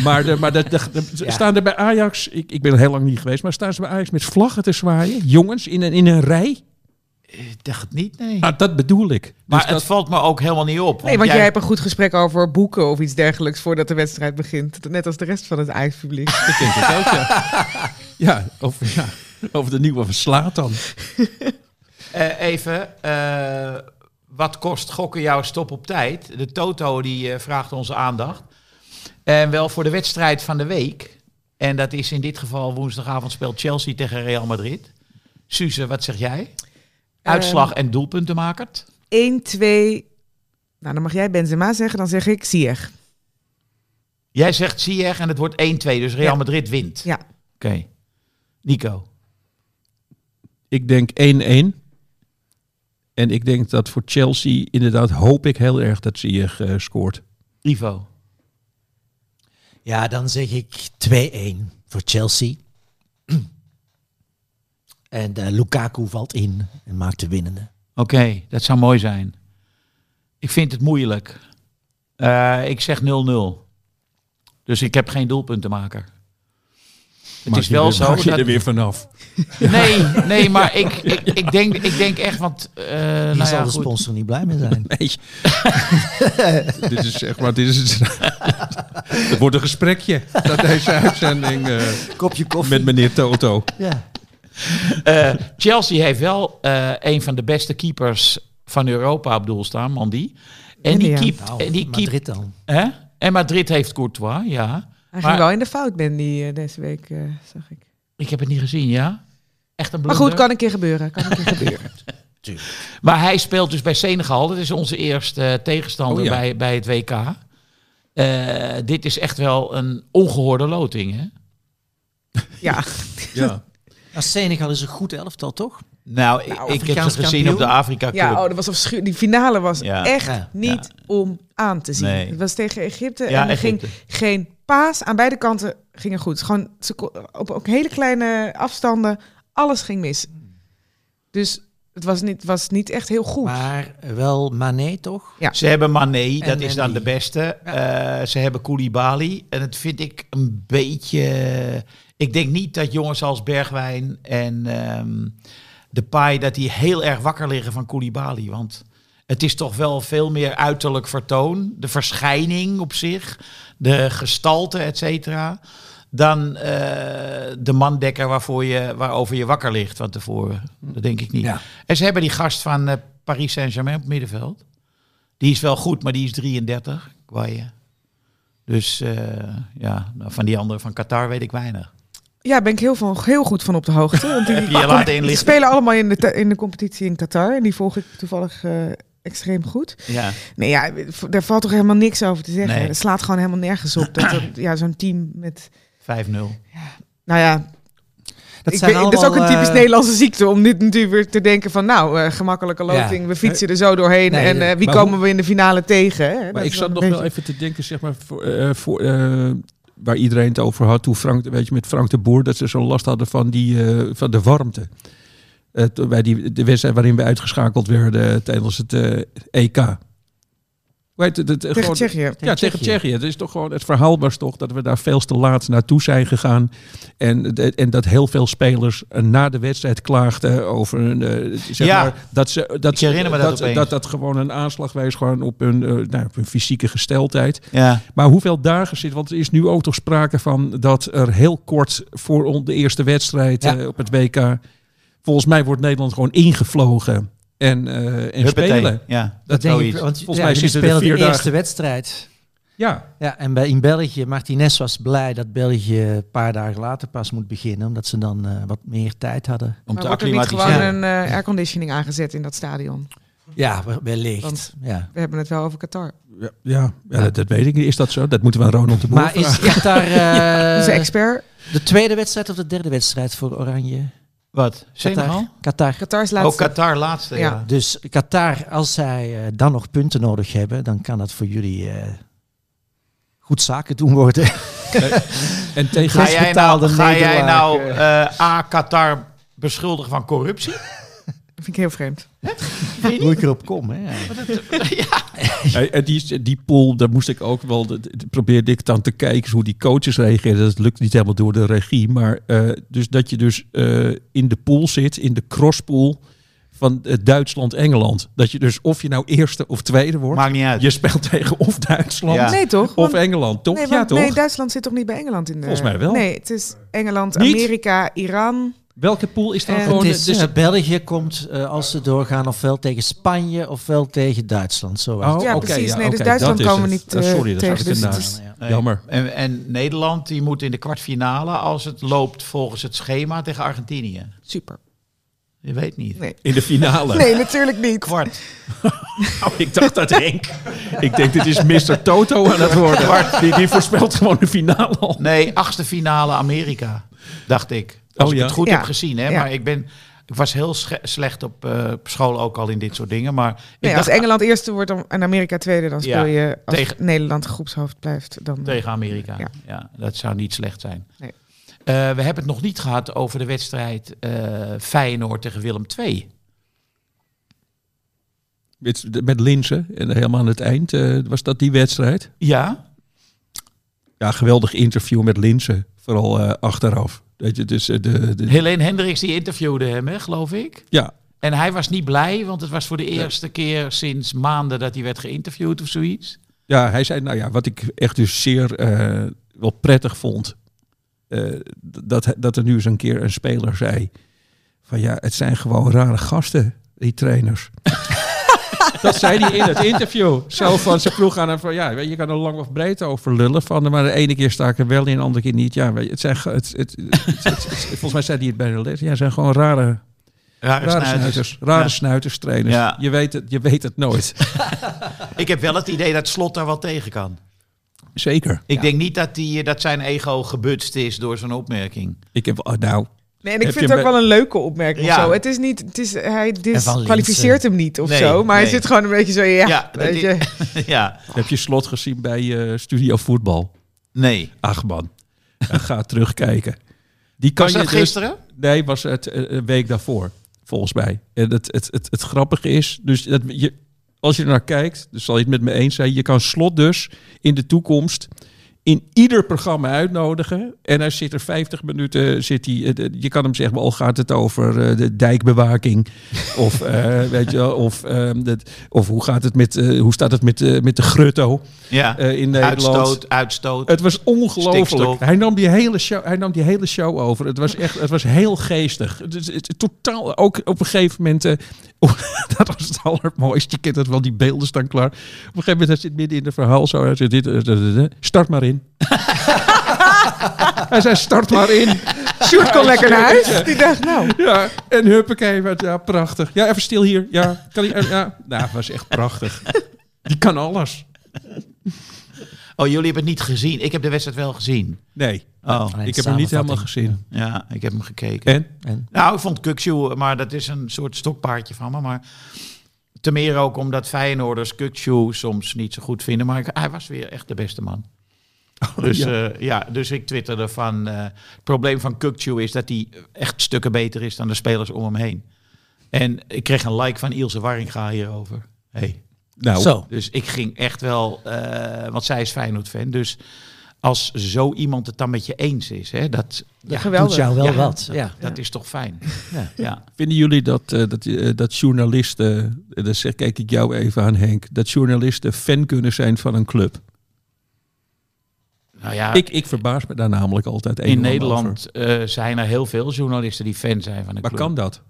Maar, de, maar dat- staan er bij Ajax... Ik, ik ben er heel lang niet geweest, maar staan ze bij Ajax met vlaggen te zwaaien? Jongens, in een, in een rij? Ik dacht het niet, nee. Ah, dat bedoel ik. maar Dus het dat, valt me ook helemaal niet op. Nee, want jij hebt een goed gesprek over boeken of iets dergelijks voordat de wedstrijd begint. Net als de rest van het Ajax-publiek. ik denk het ook, ja. Ja, over, ja, over de nieuwe verslaat dan. Eh, even, eh, wat kost gokken jouw stop op tijd? De Toto die eh, vraagt onze aandacht. En wel voor de wedstrijd van de week. En dat is in dit geval woensdagavond speelt Chelsea tegen Real Madrid. Suze, wat zeg jij? Uitslag en doelpuntenmaker? 1, 2. Nou, dan mag jij Benzema zeggen, dan zeg ik Ziyech. Jij zegt Ziyech en het wordt 1-2, dus Real Ja. Madrid wint. Ja. Oké. Nico. Ik denk 1-1. En ik denk dat voor Chelsea inderdaad hoop ik heel erg dat Ziyech eh scoort. Ivo. Ja, dan zeg ik 2-1 voor Chelsea. en eh, Lukaku valt in en maakt de winnende. Oké, dat zou mooi zijn. Ik vind het moeilijk. Eh, ik zeg 0-0. Dus ik heb geen doelpuntenmaker. Het Maak is je wel er- zo maak je dat... er weer vanaf. Nee, nee, maar ik, ik, ik, denk, ik denk echt, want... eh Hier nou zal ja, de goed. sponsor niet blij mee zijn. Nee. dit is zeg maar, dit is het wordt een gesprekje dat deze uitzending eh, Kopje koffie. met meneer Toto. Ja. Eh, Chelsea heeft wel eh, een van de beste keepers van Europa op doel staan, Mandy. En die Ja. keept... Nou, en die keept Madrid dan. hè? En Madrid heeft Courtois, ja. Hij Maar- ging wel in de fout, ben die eh, deze week, eh, zag ik. Ik heb het niet gezien, ja? Echt een Maar blunder? goed, kan een keer gebeuren. Kan een keer gebeuren. Maar hij speelt dus bij Senegal. Dat is onze eerste eh, tegenstander Oh ja. bij, bij het WK. Eh, dit is echt wel een ongehoorde loting, hè? Ja, Ja. Nou, Senegal is een goed elftal, toch? Nou, ik- ik heb ze gezien kampioen. op de Afrika Cup. ja oh, dat was Die finale was Ja. echt Ja. niet om aan te zien. Nee. Het was tegen Egypte Ja, en er ging geen paas. Aan beide kanten ging het goed. Gewoon op ook hele kleine afstanden. Alles ging mis. Dus het was niet, was niet echt heel goed. Maar wel Mané, toch? Ze hebben Mané, dat En- is dan de beste. Eh, ze hebben Koulibaly. En dat vind ik een beetje... Ik denk niet dat jongens als Bergwijn en ehm de Pai... dat die heel erg wakker liggen van Koulibaly. Want het is toch wel veel meer uiterlijk vertoon. De verschijning op zich. De gestalte, et cetera. Dan eh, de mandekker waarvoor je, waarover je wakker ligt van tevoren. Dat denk ik niet. Ja. En ze hebben die gast van eh, Paris Saint-Germain op het middenveld. Die is wel goed, maar die is 33. Kwaje. Dus eh, ja, nou, van die andere van Qatar weet ik weinig. Ja, ben ik heel, van, heel goed van op de hoogte. Want die, je je laten die inlichten? spelen allemaal in de, in de competitie in Qatar. En die volg ik toevallig eh, extreem goed. Ja. Nee, ja, daar valt toch helemaal niks over te zeggen. Nee. Het slaat gewoon helemaal nergens op. Dat er, ja, zo'n team met... 5-0. Nou ja, Dat, zijn dat is ook een typisch eh, Nederlandse ziekte. Om dit natuurlijk weer te denken van... Nou, eh, gemakkelijke loting. We fietsen er zo doorheen. Nee, en eh, wie komen hoe- we in de finale tegen? Hè? Dat Maar ik zat nog wel even te denken, zeg maar, voor, eh, voor, eh, waar iedereen het over had. Toen Frank, weet je, met Frank de Boer, dat ze zo last hadden van, die, eh, van de warmte. Eh, bij die, de wedstrijd waarin we uitgeschakeld werden tijdens het eh, EK. Hoe heet het? Het, Tegen gewoon- Tsjechië. Ja, tegen Tsjechië. Tsjechië. Het is toch gewoon het verhaal was toch dat we daar veel te laat naartoe zijn gegaan. En, de- en dat heel veel spelers eh, na de wedstrijd klaagden over een, eh, zeg Ja. maar, dat ze dat, Ik herinner me dat dat, opeens. dat dat gewoon een aanslag was gewoon op hun, eh, nou, op hun fysieke gesteldheid. Ja. Maar hoeveel dagen zit, want er is nu ook toch sprake van dat er heel kort voor de eerste wedstrijd Ja. eh, op het WK, volgens mij wordt Nederland gewoon ingevlogen en, eh en Huppatee. spelen. Ja, Dat dat denk ik, want Volgens ja, mij zitten er vier de dagen. eerste wedstrijd. Ja, Ja, en bij, in België, Martinez was blij dat België een paar dagen later pas moet beginnen, omdat ze dan eh, wat meer tijd hadden. Om Maar te wordt er niet gewoon een eh, airconditioning aangezet in dat stadion? Ja, we- wellicht. Want- ja. We hebben het wel over Qatar. ja, ja, ja, Dat, dat weet ik niet. Is dat zo? Dat moeten we aan Ronald de Boer Maar is. Qatar eh, Onze expert. de tweede wedstrijd of de derde wedstrijd voor Oranje? Wat? Senegal? Qatar. Qatar. Qatar's Oh, laatste. Qatar laatste, ja. Ja. Dus Qatar, als zij eh, dan nog punten nodig hebben, dan kan dat voor jullie eh, goed zaken doen worden. En tegen Ga jij nou, ga jij nou eh. eh, A, Qatar beschuldigen van corruptie? Dat vind ik heel vreemd. Hoe ik erop kom, hè? Eh, eh, die, die pool, daar moest ik ook wel. Probeerde ik dan te kijken hoe die coaches reageren. Dat lukt niet helemaal door de regie. Maar eh, dus dat je dus eh, in de pool zit, in de crosspool van eh, Duitsland-Engeland. Dat je dus of je nou eerste of tweede wordt. Maakt niet uit. Je speelt tegen of Duitsland Ja. Nee, toch? of Want- Engeland, toch? nee, ja, toch? nee, Duitsland zit toch niet bij Engeland in de... Volgens mij wel. Nee, het is Engeland, Niet? Amerika, Iran. Welke pool is dan Eh, gewoon... Het is, dus, eh, België komt, eh, als ze doorgaan, ofwel tegen Spanje ofwel tegen Duitsland. Zo Oh, ja, oké, precies. ja, nee, dus oké, Duitsland dat is komen we niet eh, sorry, dat tegen. ik Dus is-. Nee. Jammer. En, en Nederland die moet in de kwartfinale als het loopt volgens het schema tegen Argentinië. super. Je weet niet. Nee. In de finale. Nee, natuurlijk niet. Kwart. Oh, ik dacht dat Henk. ik denk, dit is Mr. Toto aan het worden. Die, die voorspelt gewoon de finale al. Nee, achtste finale Amerika, dacht ik. Als Oh, ik het goed Ja. heb gezien. Hè? Ja. Maar ik, ben, ik was heel slecht op, eh, op school ook al in dit soort dingen. Maar ik Nee, dacht als Engeland eerste wordt dan- en Amerika tweede, dan speel Ja, je als tegen- Nederland groepshoofd blijft. Dan, tegen Amerika. Ja. Ja. dat zou niet slecht zijn. Nee. Eh, we hebben het nog niet gehad over de wedstrijd eh, Feyenoord tegen Willem II. Met, met Linsen. En helemaal aan het eind eh, was dat die wedstrijd. Ja, Ja, geweldig interview met Linsen. Vooral eh, achteraf. Weet je, dus, eh, de, de, Helene Hendricks die interviewde hem, hè, geloof ik. ja, En hij was niet blij, want het was voor de eerste keer sinds maanden dat hij werd geïnterviewd of zoiets. ja, hij zei, nou ja, wat ik echt dus zeer eh, wel prettig vond. eh, dat, dat er nu eens een keer een speler zei. Van ja, het zijn gewoon rare gasten, die trainers. Dat zei hij in het interview. Zo van, ze vroeg aan hem van, ja, weet je, kan er lang of breed over lullen van, maar de ene keer sta ik er wel in, de andere keer niet. Ja, weet je, het zijn, het, het, het, volgens mij zei hij het bij de les. Ja, zijn gewoon rare, Rare rare snuiters. snuiters, rare Ja. snuiters trainers. Ja. Je, weet het, je weet het nooit. Ik heb wel het idee dat Slot daar wel tegen kan. Zeker. Ik denk niet dat, die, dat zijn ego gebutst is door zo'n opmerking. Ik heb, nou, Nee, en ik Heb vind het ook wel een leuke opmerking. Ja. of Zo. Het is niet, het is, hij disqualificeert hem niet of Nee, zo. Maar nee. hij zit gewoon een beetje zo, ja, Ja, weet je. ja, heb je slot gezien bij eh, Studio Voetbal? nee. Ach man, ga terugkijken. Die kan Was dat je dus- gisteren? Nee, was het eh, een week daarvoor, volgens mij. En het, het, het, het grappige is, dus dat je, als je er naar kijkt, dus zal je het met me eens zijn, je kan slot dus in de toekomst in ieder programma uitnodigen. En hij zit er 50 minuten, zit hij, eh, je kan hem zeggen, al gaat het over eh, de dijkbewaking. of, eh, weet je, of, ehm, dat- of hoe, gaat het met, hoe staat het met, met de grutto Ja. in Nederland. uitstoot, uitstoot. Het was ongelooflijk. Hij nam, die hele show, hij nam die hele show over. Het was echt, het was heel geestig. Het is het, totaal, ook op een gegeven moment, eh, dat was het allermooiste. Je kent het wel, die beelden staan klaar. Op een gegeven moment, hij zit midden in het verhaal, zo, hij zegt dit, start maar in. hij zei, start maar in. Sjoerd kon lekker naar huis. Die dacht, nou, Ja, en huppakee, wat, ja, prachtig. Ja, even stil hier. Ja, kan hij, ja. Nou, het was echt prachtig. Die kan alles. Oh, jullie hebben het niet gezien. Ik heb de wedstrijd wel gezien. Nee, Oh, ik heb hem niet helemaal gezien. ja, ik heb hem gekeken. En? En? Nou, ik vond Kukshoe, maar dat is een soort stokpaardje van me. Maar te meer ook omdat Feyenoorders Kukshoe soms niet zo goed vinden. Maar hij was weer echt de beste man. Dus ja. ja. ja, dus ik twitterde van... eh, het probleem van Kukcu is dat hij echt stukken beter is dan de spelers om hem heen. En ik kreeg een like van Ilse Warringa hierover. Hey. Nou, Zo. Dus ik ging echt wel... eh, want zij is Feyenoord-fan. Dus als zo iemand het dan met je eens is... Hè, dat, ja, geweldig. Doet jou wel Ja, wat. Ja. dat is toch fijn. Ja. ja. Vinden jullie dat, eh, dat, eh, dat journalisten, uh, dan zeg, kijk ik jou even aan Henk, dat journalisten fan kunnen zijn van een club? Nou ja, Ik, ik verbaas me daar namelijk altijd in. Nederland eh, zijn er heel veel journalisten die fan zijn van Maar club. kan dat?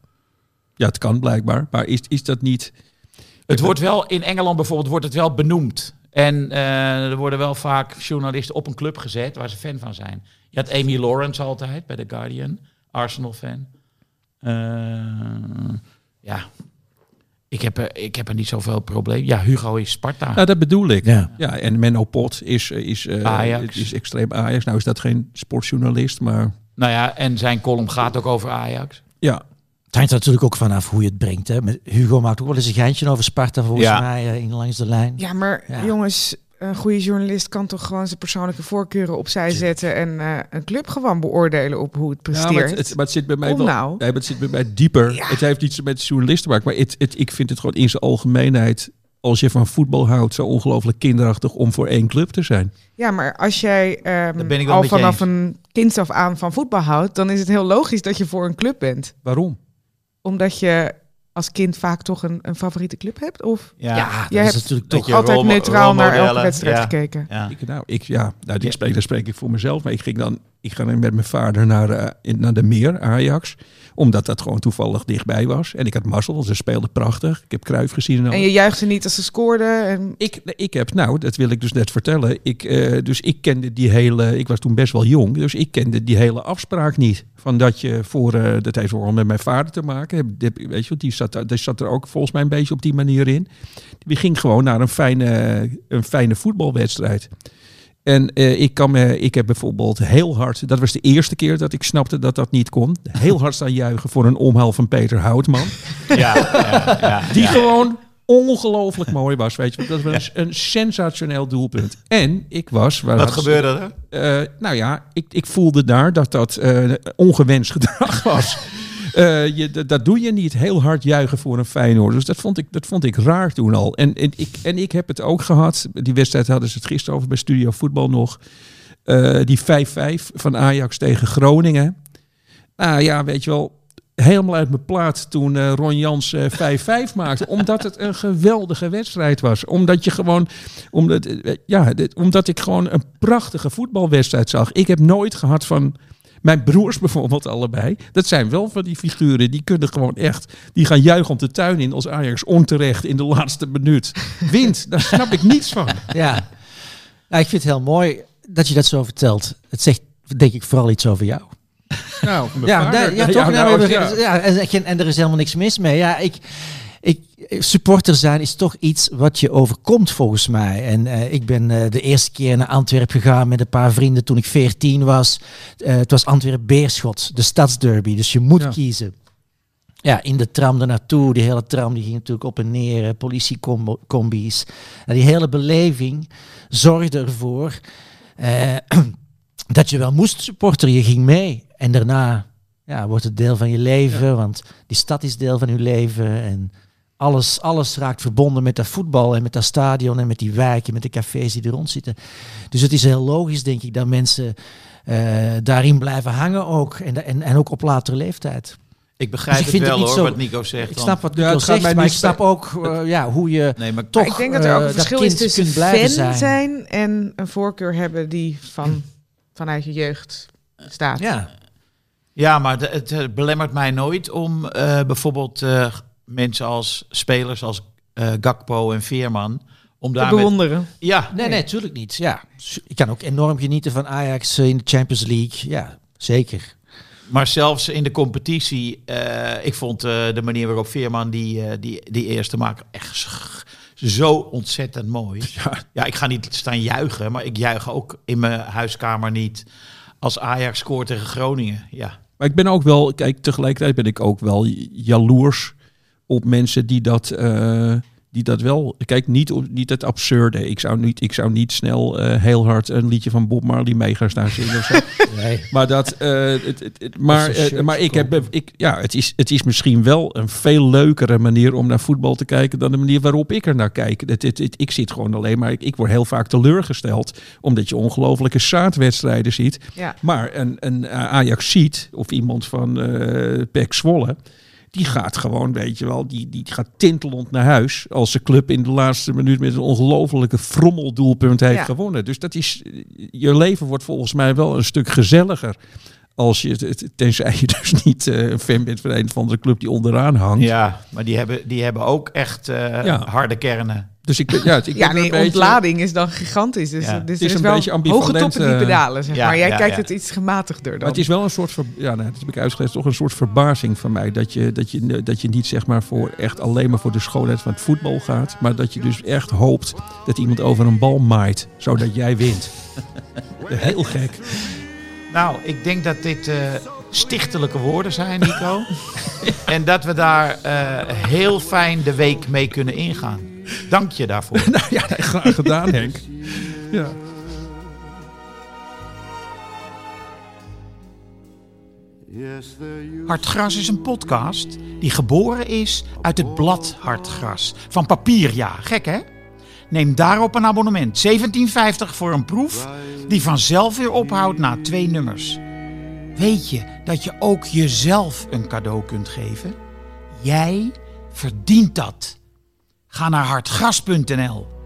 Ja, het kan blijkbaar. Maar is, is dat niet... Het wordt wel in Engeland bijvoorbeeld wordt het wel benoemd. En eh, er worden wel vaak journalisten op een club gezet waar ze fan van zijn. Je had Amy Lawrence altijd bij The Guardian, Arsenal-fan. Eh, ja, ik heb, er, ik heb er niet zoveel probleem. Ja, Hugo is Sparta. Nou, dat bedoel ik. Ja, Ja. en Menno Pot is, is, eh, Ajax. is extreem Ajax. Nou is dat geen sportjournalist, maar Nou ja, en zijn column gaat ook over Ajax. ja. Het hangt er natuurlijk ook vanaf hoe je het brengt. Hè. Met Hugo maakt ook wel eens een geintje over Sparta volgens Ja. mij eh, in langs de lijn. ja, maar Ja. jongens, een goede journalist kan toch gewoon zijn persoonlijke voorkeuren opzij zetten en eh, een club gewoon beoordelen op hoe het Ja, presteert. maar het, het, maar het zit bij mij Kom wel. nou. Nee, maar het zit bij mij dieper. Ja. Het heeft niets met journalisten te maken. Maar het, het, ik vind het gewoon in zijn algemeenheid. Als je van voetbal houdt, zo ongelooflijk kinderachtig om voor één club te zijn. Ja, maar als jij ehm, Dat ben ik wel al vanaf eens. een kind af aan van voetbal houdt, dan is het heel logisch dat je voor een club bent. Waarom? Omdat je als kind vaak toch een, een favoriete club hebt? Of Ja, Ja, dat jij is hebt natuurlijk toch... je altijd neutraal naar elke wedstrijd ja. gekeken? ja. Ik, nou, ik, ja, nou, die Ja. spreek, daar spreek ik voor mezelf. Maar ik ging dan, ik ga dan met mijn vader naar, eh, in, naar de meer, Ajax. Omdat dat gewoon toevallig dichtbij was. En ik had mazzel, ze speelden prachtig. Ik heb Kruif gezien en al. En je juichte niet als ze scoorden. En... Ik, ik heb, nou, dat wil ik dus net vertellen. Ik, eh, dus ik kende die hele, ik was toen best wel jong, dus ik kende die hele afspraak niet. Van dat je voor, eh, dat heeft vooral met mijn vader te maken. Heb- heb- Weet je, die zat, daar- die zat er ook volgens mij een beetje op die manier in. Die ging gewoon naar een fijne, een fijne voetbalwedstrijd. En eh, ik, kan me, ik heb bijvoorbeeld heel hard, dat was de eerste keer dat ik snapte dat dat niet kon. Heel hard staan juichen voor een omhaal van Peter Houtman. Ja, ja, ja, Die ja. gewoon ongelooflijk mooi was. Weet je, dat was een sensationeel doelpunt. En ik was. Wat had- gebeurde er? eh, nou ja, ik, ik voelde daar dat dat eh, ongewenst gedrag was. Eh, je, dat, doe je niet heel hard juichen voor een Feyenoord. Dus dat vond ik, dat vond ik raar toen al. En, ik, en ik heb het ook gehad. Die wedstrijd hadden ze het gisteren over bij Studio Voetbal nog. Eh, die 5-5 van Ajax tegen Groningen. Nou ja, weet je wel. Helemaal uit mijn plaat toen eh, Ron Jans eh, 5-5 maakte. Omdat het een geweldige wedstrijd was. Omdat je gewoon. Omdat, ja, omdat ik gewoon een prachtige voetbalwedstrijd zag. Ik heb nooit gehad van. Mijn broers bijvoorbeeld allebei. Dat zijn wel van die figuren. Die kunnen gewoon echt. Die gaan juichend de tuin in als Ajax onterecht in de laatste minuut wint. Daar snap ik niets van. Ja. Nou, ik vind het heel mooi dat je dat zo vertelt. Het zegt, denk ik, vooral iets over jou. Nou, mijn Ja, ja, toch? nou, nou, ja. en- en er is helemaal niks mis mee. Ja, ik, ik, supporter zijn is toch iets wat je overkomt volgens mij. En eh, ik ben eh, de eerste keer naar Antwerpen gegaan met een paar vrienden toen ik 14 was. Eh, het was Antwerpen-Beerschot, de stadsderby. Dus je moet Ja. kiezen. Ja, in de tram ernaartoe. Die hele tram die ging natuurlijk op en neer. Politiecombi's. En die hele beleving zorgde ervoor eh, dat je wel moest supporteren. Je ging mee. En daarna ja, wordt het deel van je leven. Want die stad is deel van je leven. En alles, alles raakt verbonden met dat voetbal en met dat stadion en met die wijken, met de cafés die er rond zitten. Dus het is heel logisch, denk ik, dat mensen eh, daarin blijven hangen ook. En, en, en ook op latere leeftijd. Ik begrijp Dus ik het wel het hoor, niet wat Nico zegt. Ik snap wat Nico het zegt, maar ik snap ook eh, ja, hoe je Nee, maar toch ik denk dat er ook eh, een verschil kind is tussen kunt blijven fan zijn. zijn. en een voorkeur hebben die van, vanuit je jeugd staat. Ja, Ja, maar de- het eh, belemmert mij nooit om eh, bijvoorbeeld eh, mensen als spelers als eh, Gakpo en Veerman om Te daar met, bewonderen. ja, nee, nee, tuurlijk niet. Ja, ik kan ook enorm genieten van Ajax in de Champions League. Ja, zeker. maar zelfs in de competitie, eh, ik vond eh, de manier waarop Veerman die, die, die eerste maakt echt zo ontzettend mooi. Ja. Ja, ik ga niet staan juichen, maar ik juich ook in mijn huiskamer niet als Ajax scoort tegen Groningen. Ja, Maar ik ben ook wel, kijk, tegelijkertijd ben ik ook wel jaloers op mensen die dat, eh, die dat wel, kijk, niet, op- niet het absurde. Ik zou niet, ik zou niet snel eh, heel hard een liedje van Bob Marley mee gaan staan zingen. of zo. Nee. Maar dat, eh, het, het, het- maar, maar ik heb, ik, ja, het is, het is misschien wel een veel leukere manier om naar voetbal te kijken dan de manier waarop ik er naar kijk. Het, het, het- ik zit gewoon alleen maar, ik, ik word heel vaak teleurgesteld omdat je ongelofelijke zaadwedstrijden ziet. Ja. Maar een, een Ajax ziet of iemand van eh Pek Zwolle, die gaat gewoon, weet je wel, die, die gaat tintelend naar huis als de club in de laatste minuut met een ongelofelijke frommeldoelpunt heeft Ja. gewonnen. Dus dat is, je leven wordt volgens mij wel een stuk gezelliger. Als je, tenzij je dus niet eh, een fan bent van een of andere club die onderaan hangt. ja maar die hebben, die hebben ook echt eh, Ja. harde kernen. Dus ik, ben- ja, ik Ja, ben nee, een beetje- ontlading is dan gigantisch. Dus, Ja. dus Het er is is een wel beetje hoge ambivalent, toppen, die eh, pedalen, zeg ja, maar. Jij ja, kijkt ja. het iets gematigder Maar dan. het is wel een soort, ver, ja, nee, dat heb ik uitgelegd, toch een soort verbazing van mij. Dat je, dat je, dat je niet zeg maar voor echt alleen maar voor de schoonheid van het voetbal gaat. Maar dat je dus echt hoopt dat iemand over een bal maait, zodat jij wint. Heel gek. Nou, ik denk dat dit eh, stichtelijke woorden zijn, Nico. en dat we daar eh, heel fijn de week mee kunnen ingaan. Dank je daarvoor. Nou ja, graag gedaan Henk. Ja. Hartgras is een podcast die geboren is uit het blad Hartgras. Van papier, ja. Gek, hè? Neem daarop een abonnement. 17,50 voor een proef die vanzelf weer ophoudt na twee nummers. Weet je dat je ook jezelf een cadeau kunt geven? Jij verdient dat. Ga naar hartgras.nl